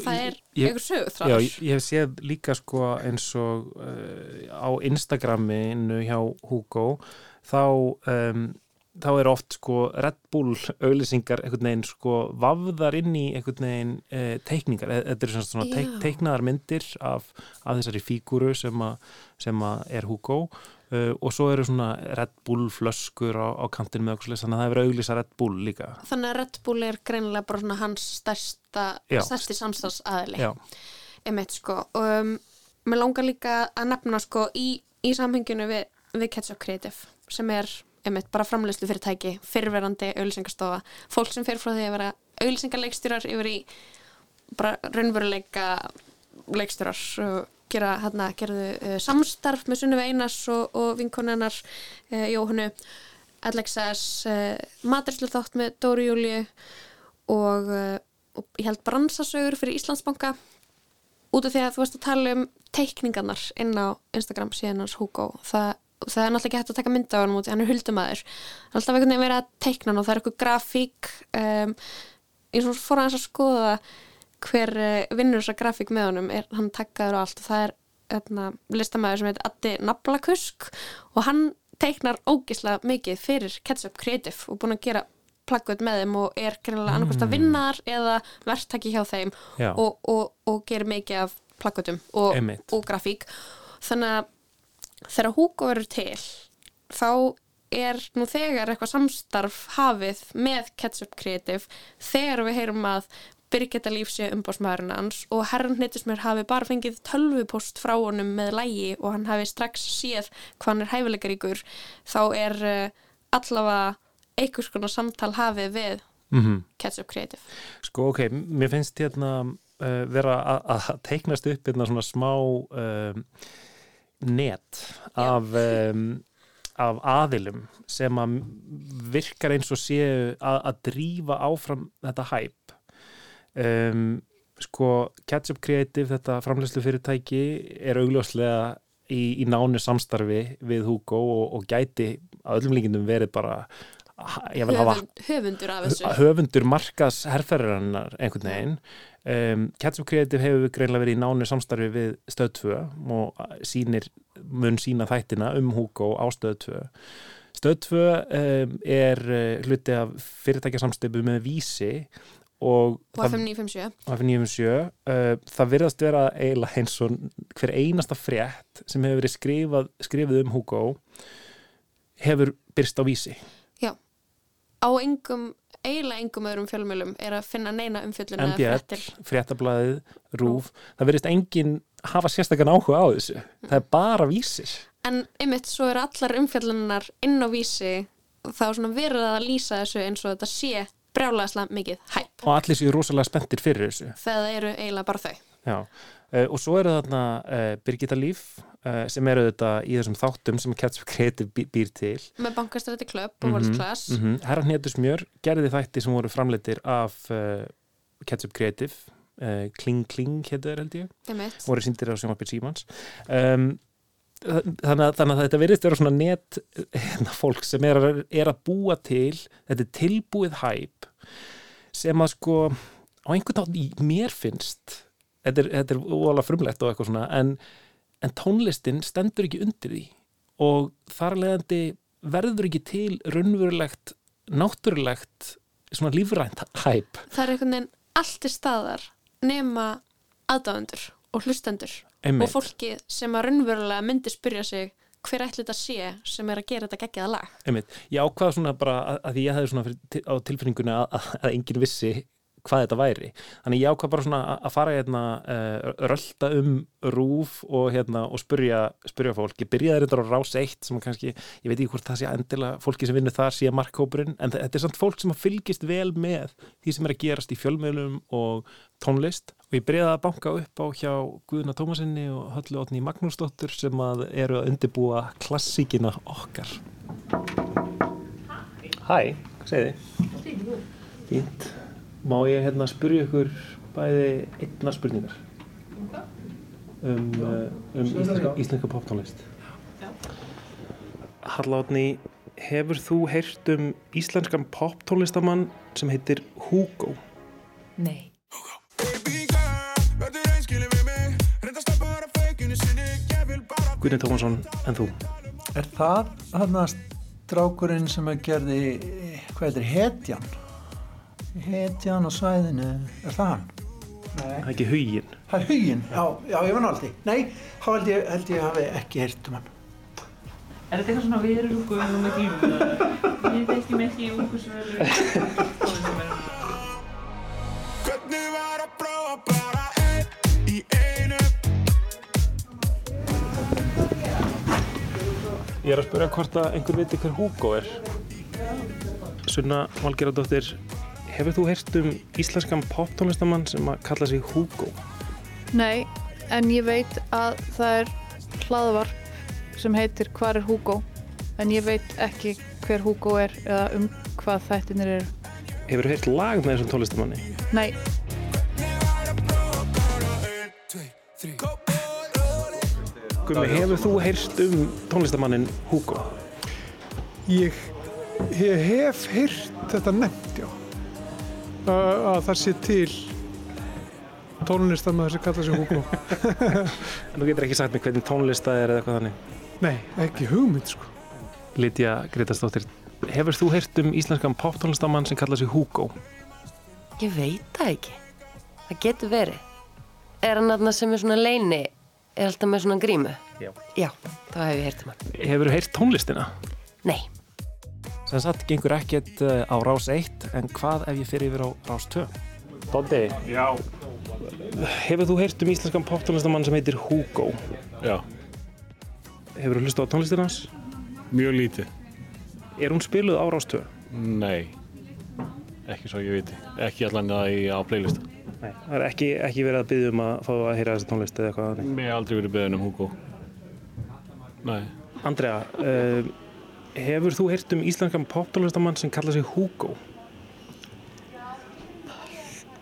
það er einhver sögutráður. Já, ég, hef séð líka sko eins og uh, á Instagraminu hjá Hugo þá, um, þá er oft sko Red Bull auglýsingar einhvern veginn sko vafðar inn í einhvern veginn uh, teikningar, E- þetta eru svona, teik, teiknaðar myndir af, af þessari fíguru sem, a, sem a er Hugo uh, og svo eru svona Red Bull flöskur á, á kantinu með okkur þannig að það er verið að auglýsa Red Bull líka. Þannig að Red Bull er greinilega bara svona hans stærsta, stærsti samstagsaðili Já. einmitt sko. Og um, mér langar líka að nefna sko í, í samhenginu við, við Ketchup Creative sem er einmitt bara framleyslu fyrirtæki fyrirverandi auðlýsingastofa fólk sem fer frá því að vera auðlýsingarleikstjórar yfir í bara raunveruleika leikstjórar og gera hérna, gerðu uh, samstarf með Sunnive Einars og, og vinkonennar uh, Jóhannu LXS uh, maturslu þátt með Dóru Júliu og, og ég held bransasögur fyrir Íslandsbanka. Út af því að þú veist að tala um teikningarnar inn á Instagram síðan hans Hugo. Það, það er náttúrulega ekki hægt að taka mynda á hann út hann er huldumæður. Það er alltaf einhvern veginn verið að teikna hann og það er eitthvað grafík um, ég svo fór aðeins að skoða hver uh, vinnur þessa grafík með honum er hann takkaður og allt og það er etna, listamæður sem heit Addi Nablakusk og hann teiknar ógislega mikið fyrir Ketchup Creative og búin að gera plaggut með þeim og er greinilega annarkvæmst að vinna þar eða verktaki hjá þeim og, og, og gerir mikið af plaggutum og, og grafík. Þannig að þegar Hugo verður til þá er nú þegar eitthvað samstarf hafið með Ketchup Creative þegar við heyrum að Birgitta Líf sé umbásmaðurinn hans og herran hnittismur hafi bara fengið tölvupost frá honum með lægi og hann hafi strax séð hvað hann er hæfileikaríkur þá er uh, allavega einhvers konar samtal hafið við Mhm. Ketchup Creative. Sko, ok, mér finnst hérna uh, vera að- teiknast upp hérna svona smá um, net af, um, af aðilum sem að virkar eins og séu að, að drífa áfram þetta hæp um, sko, Ketchup Creative þetta framleyslu fyrirtæki er augljóslega í, í nánu samstarfi við Hugo og, og gæti að öllum líkindum verið bara Höfund, höfundur af þessu. höfundur markas herrferðarinnar einhvern veginn. Um, Ketchup Creative hefur greinlega verið í nánu samstarfi við stöð 2 og sýnir, mun sína þættina um Hugo á stöð 2 stöð 2 um, er uh, hluti af fyrirtækjasamstöpu með vísi og og FM 957 og F957 uh, það virðast vera eiginlega eins og hver einasta frétt sem hefur verið skrifað, skrifið um Hugo hefur byrst á vísi. Já, á engum eiginlega engum öðrum fjölmjölum er að finna neina umfjöllun MBL, fréttablaðið, RÚF það verðist enginn hafa sérstakann áhuga á þessu. Það er bara vísir. En einmitt svo eru allar umfjöllunar inn á vísi þá er svona verið að lýsa þessu eins og þetta sé brjálæðislega mikið hæp og allir séu rosalega spenntir fyrir þessu. Það eru eiginlega bara þau. Já. Uh, og svo eru þarna uh, Birgitta Líf uh, sem eru þetta í þessum þáttum sem Ketchup Creative bý- býr til. Með bankastrætti klöpp og World Class. -hmm. Herra Hnetur Smjör gerði þætti sem voru framleitir af Ketchup Creative Kling Kling þeir held ég. Einmitt. voru síndir á sjónvarpið Símans. Um, þannig að, þannig að þetta verðist vera svona net hérna, fólk sem er, að- er að búa til þetta tilbúið hæp sem að sko á einhvern nátt í mér finnst þetta er, þetta er óalega frumlegt og eitthvað svona en, en tónlistin stendur ekki undir því og þar leðandi verður ekki til raunverulegt náttúrulegt svona lífrænt hæp það er einhvern veginn allt til staðar nema aðdáðendur og hlustendur Einmitt. og fólki sem að raunverulega myndi spyrja sig hver ætli þetta sé sem er að gera þetta geggjaða lag Einmitt. Ég ákvaða svona bara að, að ég hefði svona á tilfinningunni að, að enginn vissi hvað þetta væri. Þannig ég ákvað bara svona að, fara hérna uh, rölda um rúf og hérna og spurja, spurja fólk. Ég byrjaði þetta á rás eitt sem kannski, ég veit ekki hvort það sé endilega fólki sem vinnur þar sé markkópurinn en þe- þetta er samt fólk sem að fylgist vel með því sem er að gerast í fjölmiðlum og tónlist og ég byrjaði að banka upp á hjá Guðuna Tómasinni og Höllu Átni Magnúsdóttur sem að eru að undirbúa klassíkina okkar. Hæ, hvað segir þið? Fínt. Má ég hérna spyrja ykkur bæði einna spurningar um, uh, um íslenska, íslenska poptónlist? Hallátni, hefur þú heyrt um íslenskan poptónlistamann sem heitir Hugo? Nei. Guðni Tómasson, en þú? Er það hann að strákurinn sem að gerði, hvað heitir, hetjan? Hetjan á svæðinu, er það hann? Nei. Það er ekki huginn. Það er huginn, já, já, ég var náttúrulega. Nei, þá held ég, held ég hafi ekki heyrt um hann. Er þetta eitthvað svona við erum lúku með? Ég þekki mig ekki úr hversu vel Hvernig var að prófa bara einn í einu Ég er að spyrja hvort að einhver viti hver Hugo er. Sunna Valgeradóttir, hefur þú heyrt um íslenskan poptónlistamann sem að kalla sig Hugo? Nei, en ég veit að það er hlaðvarp sem heitir Hvar er Hugo? En ég veit ekki hver Hugo er eða um hvað þættinir eru. Hefur þú heyrt lag með þessum tónlistamanni? Nei, Gumi, hefur þú heyrt um tónlistamannin Hugo? Ég, ég hef heyrt þetta nefnt, já. Að, að það sé til tónlistamæður sem kalla sig Hugo. En þú getur ekki sagt mér hvernig tónlista er eða eitthvað þannig? Nei, ekki hugmynd, sko. Lítja Gretarsdóttir, hefur þú heyrt um íslenskan poptónlistamann sem kalla sig Hugo? Ég veit það ekki. Það getur verið. Er hann aðna sem er svona leini, er alltaf með svona grímu? Já. Já, þá hef ég heyrt um hann. Hefur þú heyrt tónlistina? Nei. Sem sagt, gengur ekkert eh, á rás 1, en hvað ef ég fyrir yfir á rás 2? Dótti? Já. Hefur þú heyrt um íslenskan poptónlistamann sem heitir Hugo? Já. Hefur þú hlustað á tónlistina hans? Mjög lítið. Er hún spiluð á rás 2? Nei. Ekki svo ég viti. Ekki allan að í á playlista. Nei. Það er ekki, ekki verið að byggja um að fá að heyra þessa tónlist eða eitthvað? Mér hef aldrei verið beðin um Hugo. Nei. Andrea, uh, hefur þú heyrt um íslenskan poptónlistamann sem kalla sig Hugo?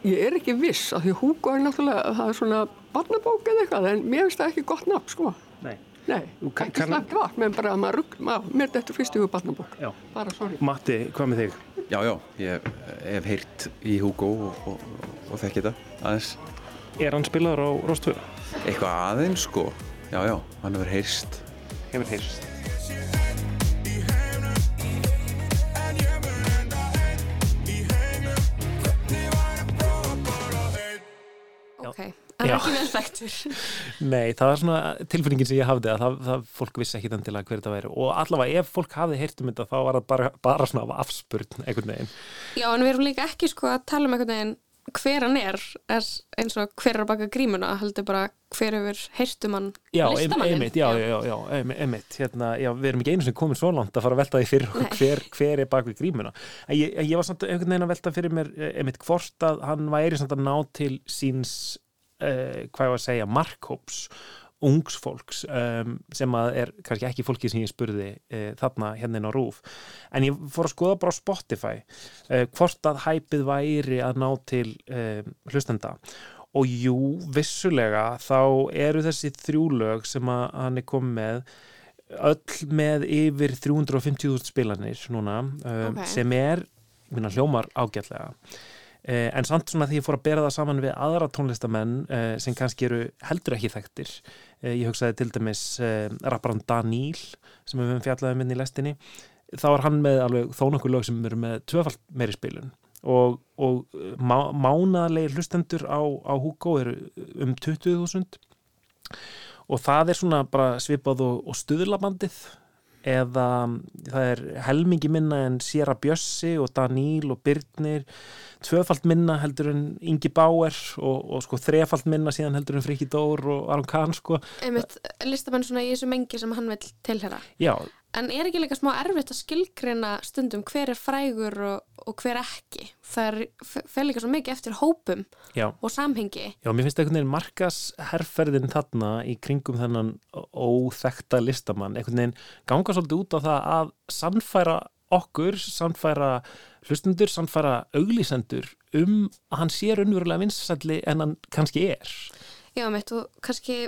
Ég er ekki viss af því Hugo er náttúrulega, það er svona barnabók eða eitthvað, en mér finnst það ekki gott nafn, sko. Nei. Nei, kann- ekki slæmt vatn, menn bara að maður rugg, maður, mér þetta fyrst yfir barnabók. Já. Bara, sorry. Matti, hvað með þig? Já, já, ég hef heyrt í Hugo og, og, og þekki þetta aðeins. Er hann spilaður á 2? Eitthvað aðeins, sko. Já, já, hann hefur heyrst. Hefur heyrst. Ok, en ekki vel þekktur. Nei, það var svona tilfinningin sem ég hafði að það, það fólk vissi ekki endilega hver þetta væri og allavega ef fólk hafði heyrt um þetta þá var það bara, bara svona af afspurn einhvern veginn. Já, en við erum líka ekki sko að tala um einhvern veginn hver hann er, er eins og hver er baka grímuna, heldur bara hver hefur um ein- listamanninn. einmitt, já, já, já, einmitt, hérna, já, við erum ekki einu sem komin svo langt að fara að velta því fyrir hver, hver er bak við grímuna. Ég, ég var samt einhvern veginn að velta fyrir mér eh, einmitt hvort að hann væri samt að ná til síns, uh, hvað ég var að segja markhóps, ungsfólks um, sem að er kannski ekki fólki sem ég spurði uh, þarna hérna inn á rúf en ég fór að skoða bara á Spotify uh, hvort að hæpið væri að ná til uh, hlustenda. Og jú, vissulega þá eru þessi þrjúlög sem að hann er komið með öll með yfir 350.000 spilanir núna um, Ok. sem er, minna hljómar ágætlega en samt svona því ég fór að bera það saman við aðra tónlistamenn eh, sem kannski eru heldur ekki þekktir. Eh, ég hugsaði til dæmis eh, rapparan Daníl sem við höfum fjallaði minni í lestinni. Þá er hann með alveg þó nokkuð lög sem eru með tvöfalt meiri spilun. Og, og eh, má, mánaðlegir hlustendur á, á Hugo eru um 20.000 og það er svona bara svipað og, og stuðlabandið. Eða það er helmingi minna en Sierra Bjössi og Daníl og Byrnir tvöfalt minna heldur en Ingi Bauer og, og sko þrefalt minna síðan heldur en Friki Dór og Aron Kahn sko. Einmitt listamenn svona í þessu mengi sem hann vil tilhera já, en er ekki líka smá erfitt að skilgrina stundum hver er frægur og, og hver ekki? Það er, fer líka svo mikið eftir hópum já. og samhengi. Já, mér finnst einhvern veginn markas herrferðin þarna í kringum þennan óþekta listamann, einhvern veginn ganga svolítið út á það að sannfæra okkur, sannfæra hlustundur, sannfæra auglýsendur um að hann sé raunverulega vinsælli en hann kannski er. Já, mitt og kannski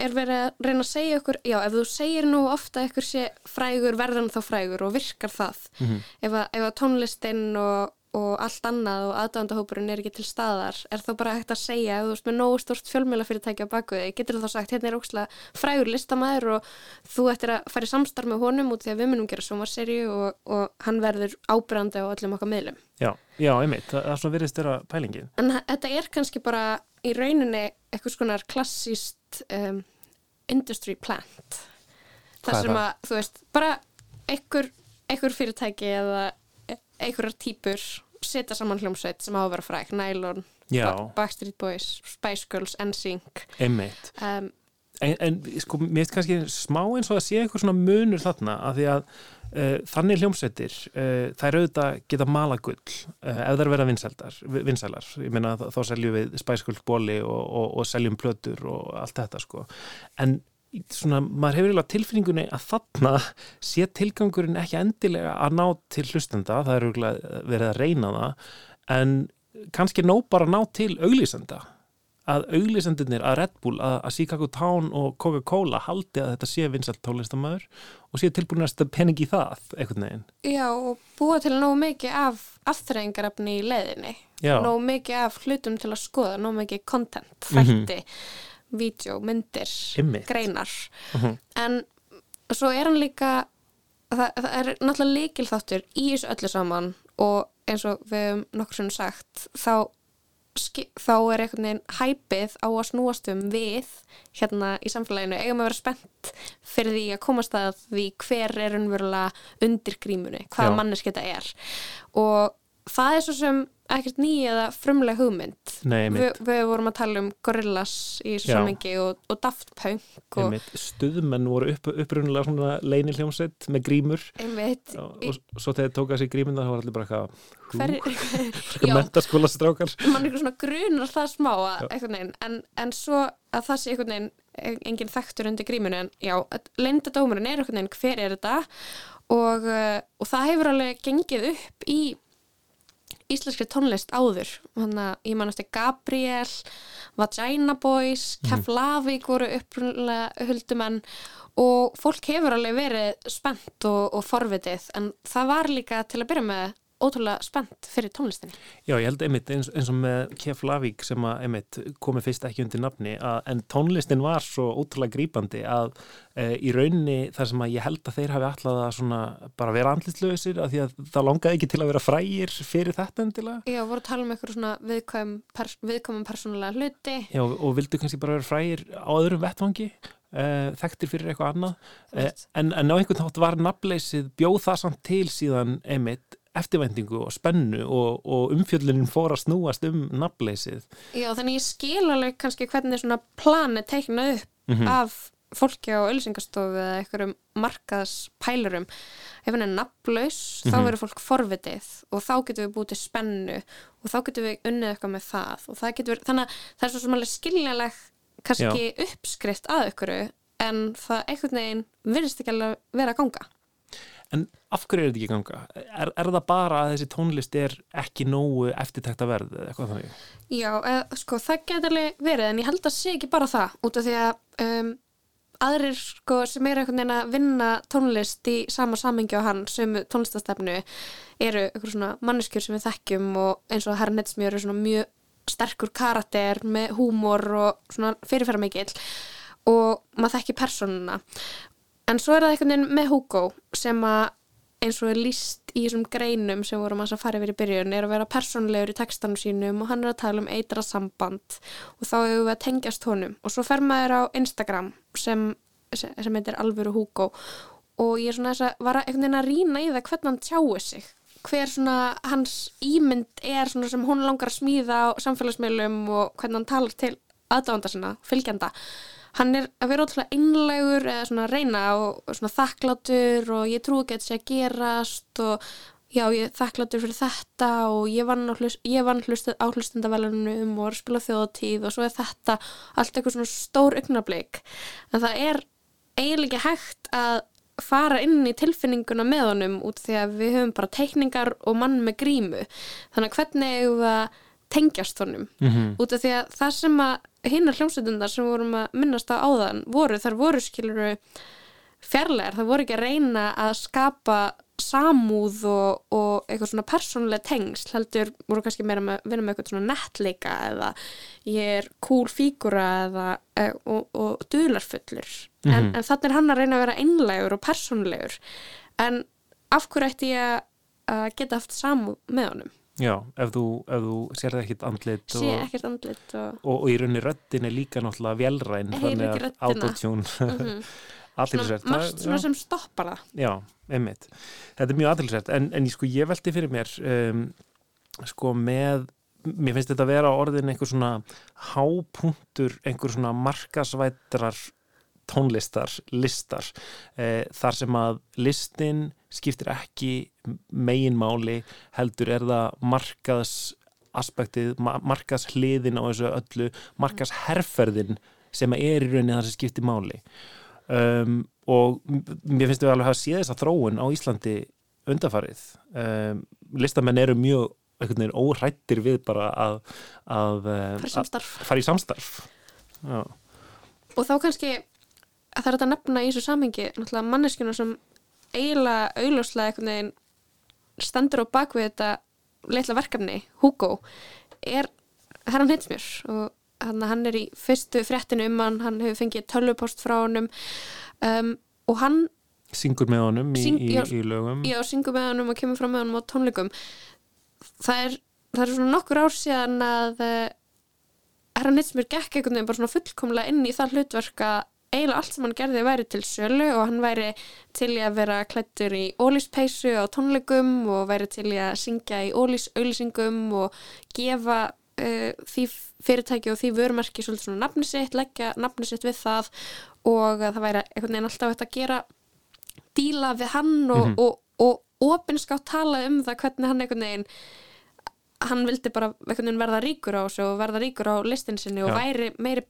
er verið að reyna að segja ykkur, já, ef þú segir nú ofta að ykkur sé frægur, verður hann þá frægur og virkar það. Mhm. Ef, að, ef að tónlistinn og, og allt annað og aðdándahópurinn er ekki til staðar, er þá bara hægt að segja, ef þú veist með nógu stort fjölmjölafyrirtæki á baku þig, getur þú þá sagt, hérna er ókslega frægur listamæður og þú ættir að fara í samstarf með honum út því að við munum gera sjónvarserju og, og hann verður ábyrjandi á öllum okkar miðlum. Já, já, einmitt, það, það er svona virðist þeirra pælingin. En þetta er kannski bara í rauninni eitthvað skonar klassíst um, industry plant. Hvað Það sem að, þú veist, bara einhver, einhver fyrirtæki eða einhverjar típur setja saman hljómsveit sem á að vera fræk, Nylon, Backstreet Boys, Spice Girls, NSYNC. Einmitt. Um, En, en sko, mér finnst kannski smá eins og að sé eitthvað svona munur þarna af því að uh, þannig hljómsveitir uh, þær auðvitað geta mala gull uh, ef þær vera vinsældar, vinsælar ég meina þá, seljum við spæskult bóli og, og, og seljum plötur og allt þetta sko, en svona, maður hefur eiginlega tilfinningunni að þarna sé tilgangurinn ekki endilega að ná til hlustenda, það er örugglega verið að reyna það, en kannski nóg bara að ná til auglýsenda að auglýsendurnir að Red Bull, að, að Chicago Town og Coca-Cola haldi að þetta sé vinsalt tónlistamæður og sé tilbúin að stað pening í það, einhvern veginn. já, og búa til nógu mikið af afþreyingarefni í leiðinni. Já. Nógu mikið af hlutum til að skoða, nógu mikið content, Mhm. þætti, vídeo, myndir, Einmitt. greinar. Mhm. En svo er hann líka, það, það er náttúrulega líkilþáttur í þessu öllu saman og eins og við hefum nokkur sem sagt, þá, þá er einhvern veginn hæpið á að snúast um við hérna í samfélaginu, eigum að vera spennt fyrir því að komast að því hver er unnverulega undir grímunni, manneski þetta er og það er svo sem ekkert ný eða frumleg hugmynd. Nei, einmitt. Vi, við vorum að tala um Gorillaz í þessu samengi og, og Daft Punk og stuðmenn voru upp, upprunnilega svona leini hljómsveit með grímur. Einmitt. Og, og svo þegar tóka sér grímina þá var allir bara eitthvað mentaskóla strákar mann eitthvað svona grunar það smá en, en svo að það sé einhvern veginn en- engin þekktur undir grímunu en já, leyndadómurinn er einhvern veginn hver er þetta? Og, og það hefur alveg gengið upp í íslenskri tónlist áður. Þannig að ég man eftir Gabriel Vagina Boys Keflavík voru upprunlega huldumenn og fólk hefur alveg verið spennt og, og forvitið. En það var líka til að byrja með ótrúlega spennt fyrir tónlistinni. Já, ég held einmitt eins, eins og með Kef Lavík sem að einmitt komi fyrst ekki undir nafni að, en tónlistin var svo ótrúlega grípandi að e, í rauninni þar sem að ég held að þeir hafi alltaf að svona bara vera andlitslausir að því að það langaði ekki til að vera frægir fyrir þetta endilega. Já, voru að tala um eitthvað svona viðkvæm, pers viðkvæmum persónulega hluti. Já, og vildu kannski bara vera frægir á öðrum vettvangi uh, þekktir fyrir eitthvað annað. Uh, en, en á einhvern þátt var nafnleysið bjóð það samt til síðan einmitt eftirvæntingu og spennu og, og umfjöllunin fór að snúast um nafnleysið Já, þannig ég skil alveg kannski hvernig svona plan er teiknað upp Mhm. af fólki á ölsingastofu eða einhverjum markaðspælurum ef hann er nafnlaus þá Mhm. verður fólk forvitið og þá getum við búið til spennu og þá getum við unnið eitthvað með það og það getur, þannig að það er svo sem alveg skiljanleg kannski uppskrift að ykkur en það einhvern veginn virðist ekki alveg vera að ganga en af hverju er þetta ekki ganga? Er, er það bara að þessi tónlist er ekki nógu eftirtekta verð eða eitthvað þannig? Já, eða, sko, það geti alveg verið en ég held að sé ekki bara það út af því að um, aðrir sko, sem eru einhvern veginn að vinna tónlist í sama samengi á hann sem tónlistastefnu eru einhver svona manneskjur sem við þekkjum og eins og Herra Netsmjör er svona mjög sterkur karakter með húmor og svona fyrirferða mikill og maður þekki personuna en svo er það einhvern veginn með Hugo sem að eins og er líst í þessum greinum sem vorum að fara yfir í byrjun er að vera personlegur í textanum sínum og hann er að tala um eitra samband. Og þá hefur við að tengjast honum. Og svo fer maður á Instagram sem, sem heitir Alvöru Hugo. Og ég er svona þess að var að einhvern veginn að rýna í það hvernig hann tjáu sig. Hver svona hans ímynd er svona sem hún langar að smíða á samfélagsmiðlum og hvernig hann talar til aðdánda sinna, fylgjanda hann er að vera ótrúlega einlegur eða svona reyna og svona þakklátur og ég trú ekki að þetta sé að gerast og já ég er þakklátur fyrir þetta og ég vann, á hlustendavelunum og er að spila þjóðtíð og svo er þetta allt eitthvað svona stór augnablík en það er eiginlega hægt að fara inn í tilfinninguna með honum út því að við höfum bara teikningar og mann með grímu. Þannig að hvernig hefur við að tengjast honum. Mm -hmm. út af því að það sem að hinnar hljómsveitundar sem vorum að minnast á áðan voru, þar voru skiluru fjarlægar, það voru ekki að reyna að skapa samúð og, og eitthvað svona persónuleg tengsl heldur voru kannski meira með vinna með eitthvað svona nettleika eða ég er cool fígura eða e, og, og dularfullur. Mm -hmm. en, en þannig er hann að reyna að vera einlegur og persónulegur. En af hverju ætti ég að geta haft samúð með honum Já, ef þú, ef þú sér það ekkert andlit Sé ekkert andlit og... Og, og í rauninni röttin er líka náttúrulega velræn ekki röttina Autotune mm -hmm. Aðtilsvært Marst svona sem stoppar það. Já, einmitt. Þetta er mjög aðtilsvært en, en sko, ég veldi fyrir mér um, sko með mér finnst þetta að vera orðin einhver svona hápunktur einhver svona markasvætrar tónlistar, listar eh, þar sem að listin skiptir ekki meginmáli heldur er það markaðs aspektið, markaðs hliðin á þessu öllu, markaðs herrferðin sem er í rauninni það sem skiptir máli. Um, og mér finnst við alveg að hafa séð þessa þróun á Íslandi undafarið um, listamenn eru mjög óhrættir við bara að, að, að fara í samstarf. Já. og þá kannski að það er þetta nefna í þessu samhengi náttúrulega manneskjuna sem eiginlega augljóslega einhvern veginn stendur á bakvið þetta leitla verkefni, Hugo er herran Hitsmjör og hann, hann er í fyrstu fréttinu um hann, hann hefur fengið tölvupost frá honum um, og hann syngur með honum í, syng, í, já, í lögum. já, syngur með honum og kemur fram með honum á tónleikum. Það er, það er svona nokkur ár síðan að uh, herran Hitsmjör gekk einhvern veginn bara svona fullkomlega inn í það hlutverk að eiginlega allt sem hann gerði væri til sölu og hann væri til í að vera klættur í ólispeisu á tónleikum og væri til í að syngja í ólisauðlýsingum og gefa uh, því fyrirtæki og því vörumarki svolítið svona nafni sitt, leggja nafni sitt við það og það væri einhvern veginn alltaf hægt að gera díla við hann og, mm -hmm. og, og, og opinskátt tala um það hvernig hann einhvern veginn hann vildi bara verða ríkur á þessu og verða ríkur á listinsinni og Já. væri meiri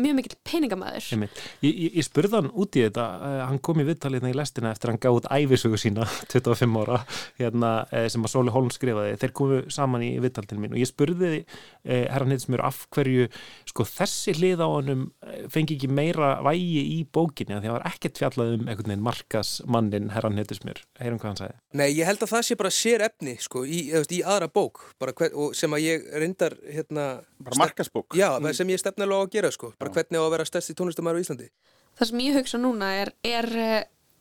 mjög mikill peningamæður Ég, ég, ég spurði hann út í þetta uh, hann kom í viðtalið í lestina eftir að hann gáði út æfisögu sína 25 ára hérna, uh, sem að Sóli Holm skrifaði. Þeir komu saman í viðtalið mín og ég spurði uh, herran Hitsmjör af hverju sko þessi hlið á honum fengi ekki meira vægi í bókinni? Því að það var ekkert fjallað um einhvern veginn markasmannin herran Hitsmjör, heyrum hvað hann sagði. Nei, ég held að það sé bara sér efni sko, í, í aðra bók. Hver, sem að ég reyndar hérna, bara markasbók Já, mm. sem ég stefnilega á að gera sko, bara hvernig á að vera stærsti tónlistamæður í Íslandi? Það sem ég hugsa núna er, er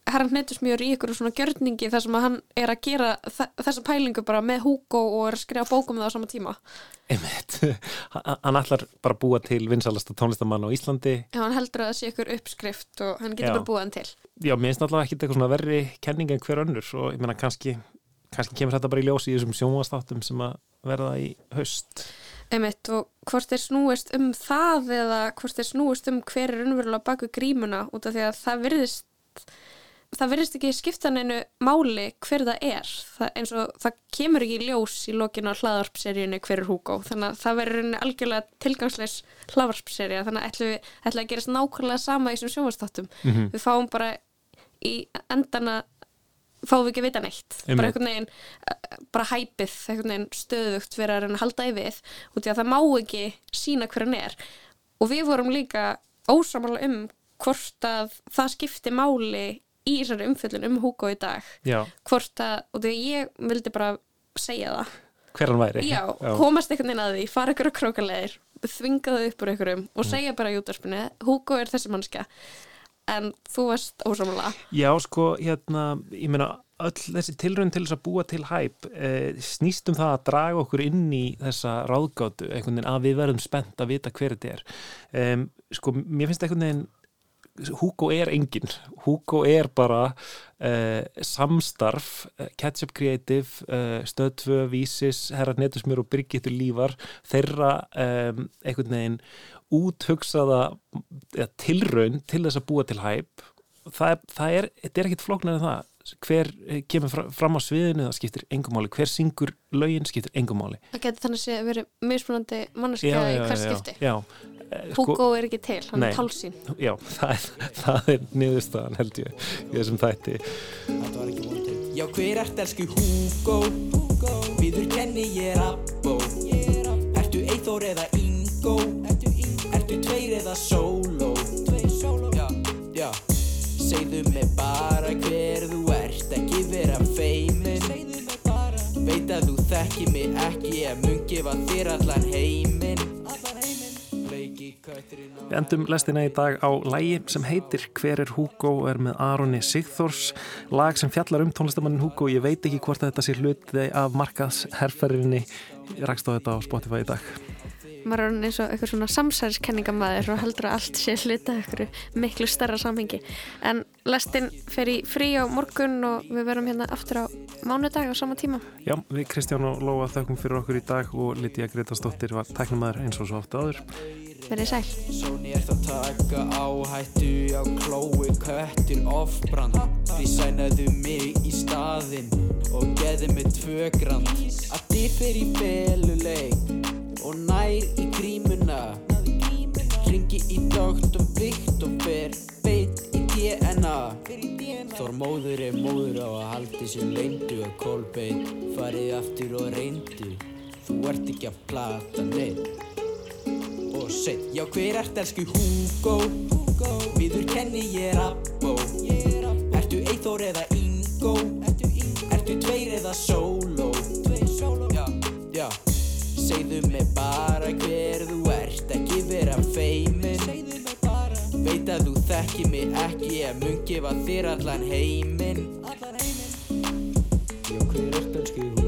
herran Hnetusmjör í ykkur svona gjörningi þar sem hann er að gera þessa pælingu bara með Hugo og er að skrifa bókum það á sama tíma. Einmitt, hann ætlar bara að búa til vinsalasta tónlistamann á Íslandi. Já, hann heldur að það sé ykkur uppskrift og hann getur Já. bara búið hann til. Já, mér finnst náttúrulega ekki eitthvað svona verri kenning en hver önnur og ég meina kannski kannski kemur þetta bara í ljós í þessum sjónvastáttum sem að verða í haust Einmitt, og hvort þeir snúist um það eða hvort þeir snúist um hver er unnverulega baku grímuna út af því að það virðist það virðist ekki skiptan einu máli hver það er það, eins og það kemur ekki ljós í lokinu á hlaðarpseríunni hver er Hugo þannig að það verður algjörlega tilgangsleis hlaðarpseríu þannig að ætlum við ætlum að gerast nákvæmlega sama í þessum sjónvastáttum Mhm. við fáum bara í endana fáum við ekki að vita neitt. Einmitt. bara einhvern veginn, eh, bara hæpið einhvern veginn stöðugt vera að halda í við út í að það má ekki sína hver hann er. Og við vorum líka ósamála um hvort að það skipti máli í þessari umfjöllun um Hugo í dag. Já, hvort að, og því að ég vildi bara segja það. Hver hann væri. Já, komast einhvern veginn að því, fara ykkur á krókaleðir þvinga það upp úr ykkurum og segja bara í útvarpinu, Hugo er þessi mannska en þú varst ósamlega Já, sko, hérna, ég meina öll þessi tilraun til þess að búa til hæp eh, snýst um það að draga okkur inn í þessa ráðgátu, einhvern veginn að við verðum spennt að vita hver þetta er. Um, sko, mér finnst einhvern veginn Hugo er engin Hugo er bara uh, samstarf, uh, Ketchup Creative uh, Stöð 2, Vísis Herra Netusmjör og Birgittur Lífar þeirra um, einhvern veginn úthugsaða ja, tilraun til þess að búa til hæp það er, það er, þetta er ekkit flóknar en það. Hver eh, kemur fra- fram á sviðinu það skiptir engum máli, hver syngur lögin skiptir engum máli. Það getur þannig að vera mismunandi mannskja í hvers skipti. Já, eh, sko- Hugo er ekki til, hann Nei. er tálsýn. Já, það er, það er niðurstaðan held ég í þessum þætti. Já, hver ert elsku Hugo? Viður kenni ég er Abbo. Ertu Eithor eða Ingo? Ertu tveir eða Solo? Já, já. Segðu mig bara hver þú ert Ekki vera feimin. Veit að þú þekki mig ekki Ég mun gefa þér allan heiminn. Leiki kötturinn á Við endum lestina í dag á lægi sem heitir Hver er Hugo og er með Aroni Sigþórs. Lag sem fjallar um tónlistamannin Hugo. Ég veit ekki hvort þetta sé hluti af markaðsherferðinni. Ég rakst á þetta á Spotify í dag maður er eins og eitthvað svona samsæriskenningamæður og heldur að allt sé hluta eitthvað miklu starra samhengi. En lestin fer í frí á morgun og við verum hérna aftur á mánudag á sama tíma. Já, við Kristján og Lóa þökkum fyrir okkur í dag og Lítiða Gretarsdóttir var tæknumæður eins og svo oft áður. Verið sæl. Sóni ert að taka áhættu á klói köttur ofbrand Því sænaðu mig í staðinn og geði mig tvö grand. Að þið fyrir í feluleik og nær í grímuna. Ringi í doktor Viktor fer beint í DNA Þór móður er móður á að haldi sér leyndu og kolbeinn farið aftur og reyndu. Þú ert ekki að plata neitt og set Já, hver ert elsku Hugo? Viður kenni ég er Abbo Ertu Eithor eða Ingo? Ertu tveir eða Solo? Segðu mig bara hver þú ert Ekki vera feimin Veit að þú þekki mig ekki Ég mun gefa þér allan heiminn. Já, hver ert elsku Hugo?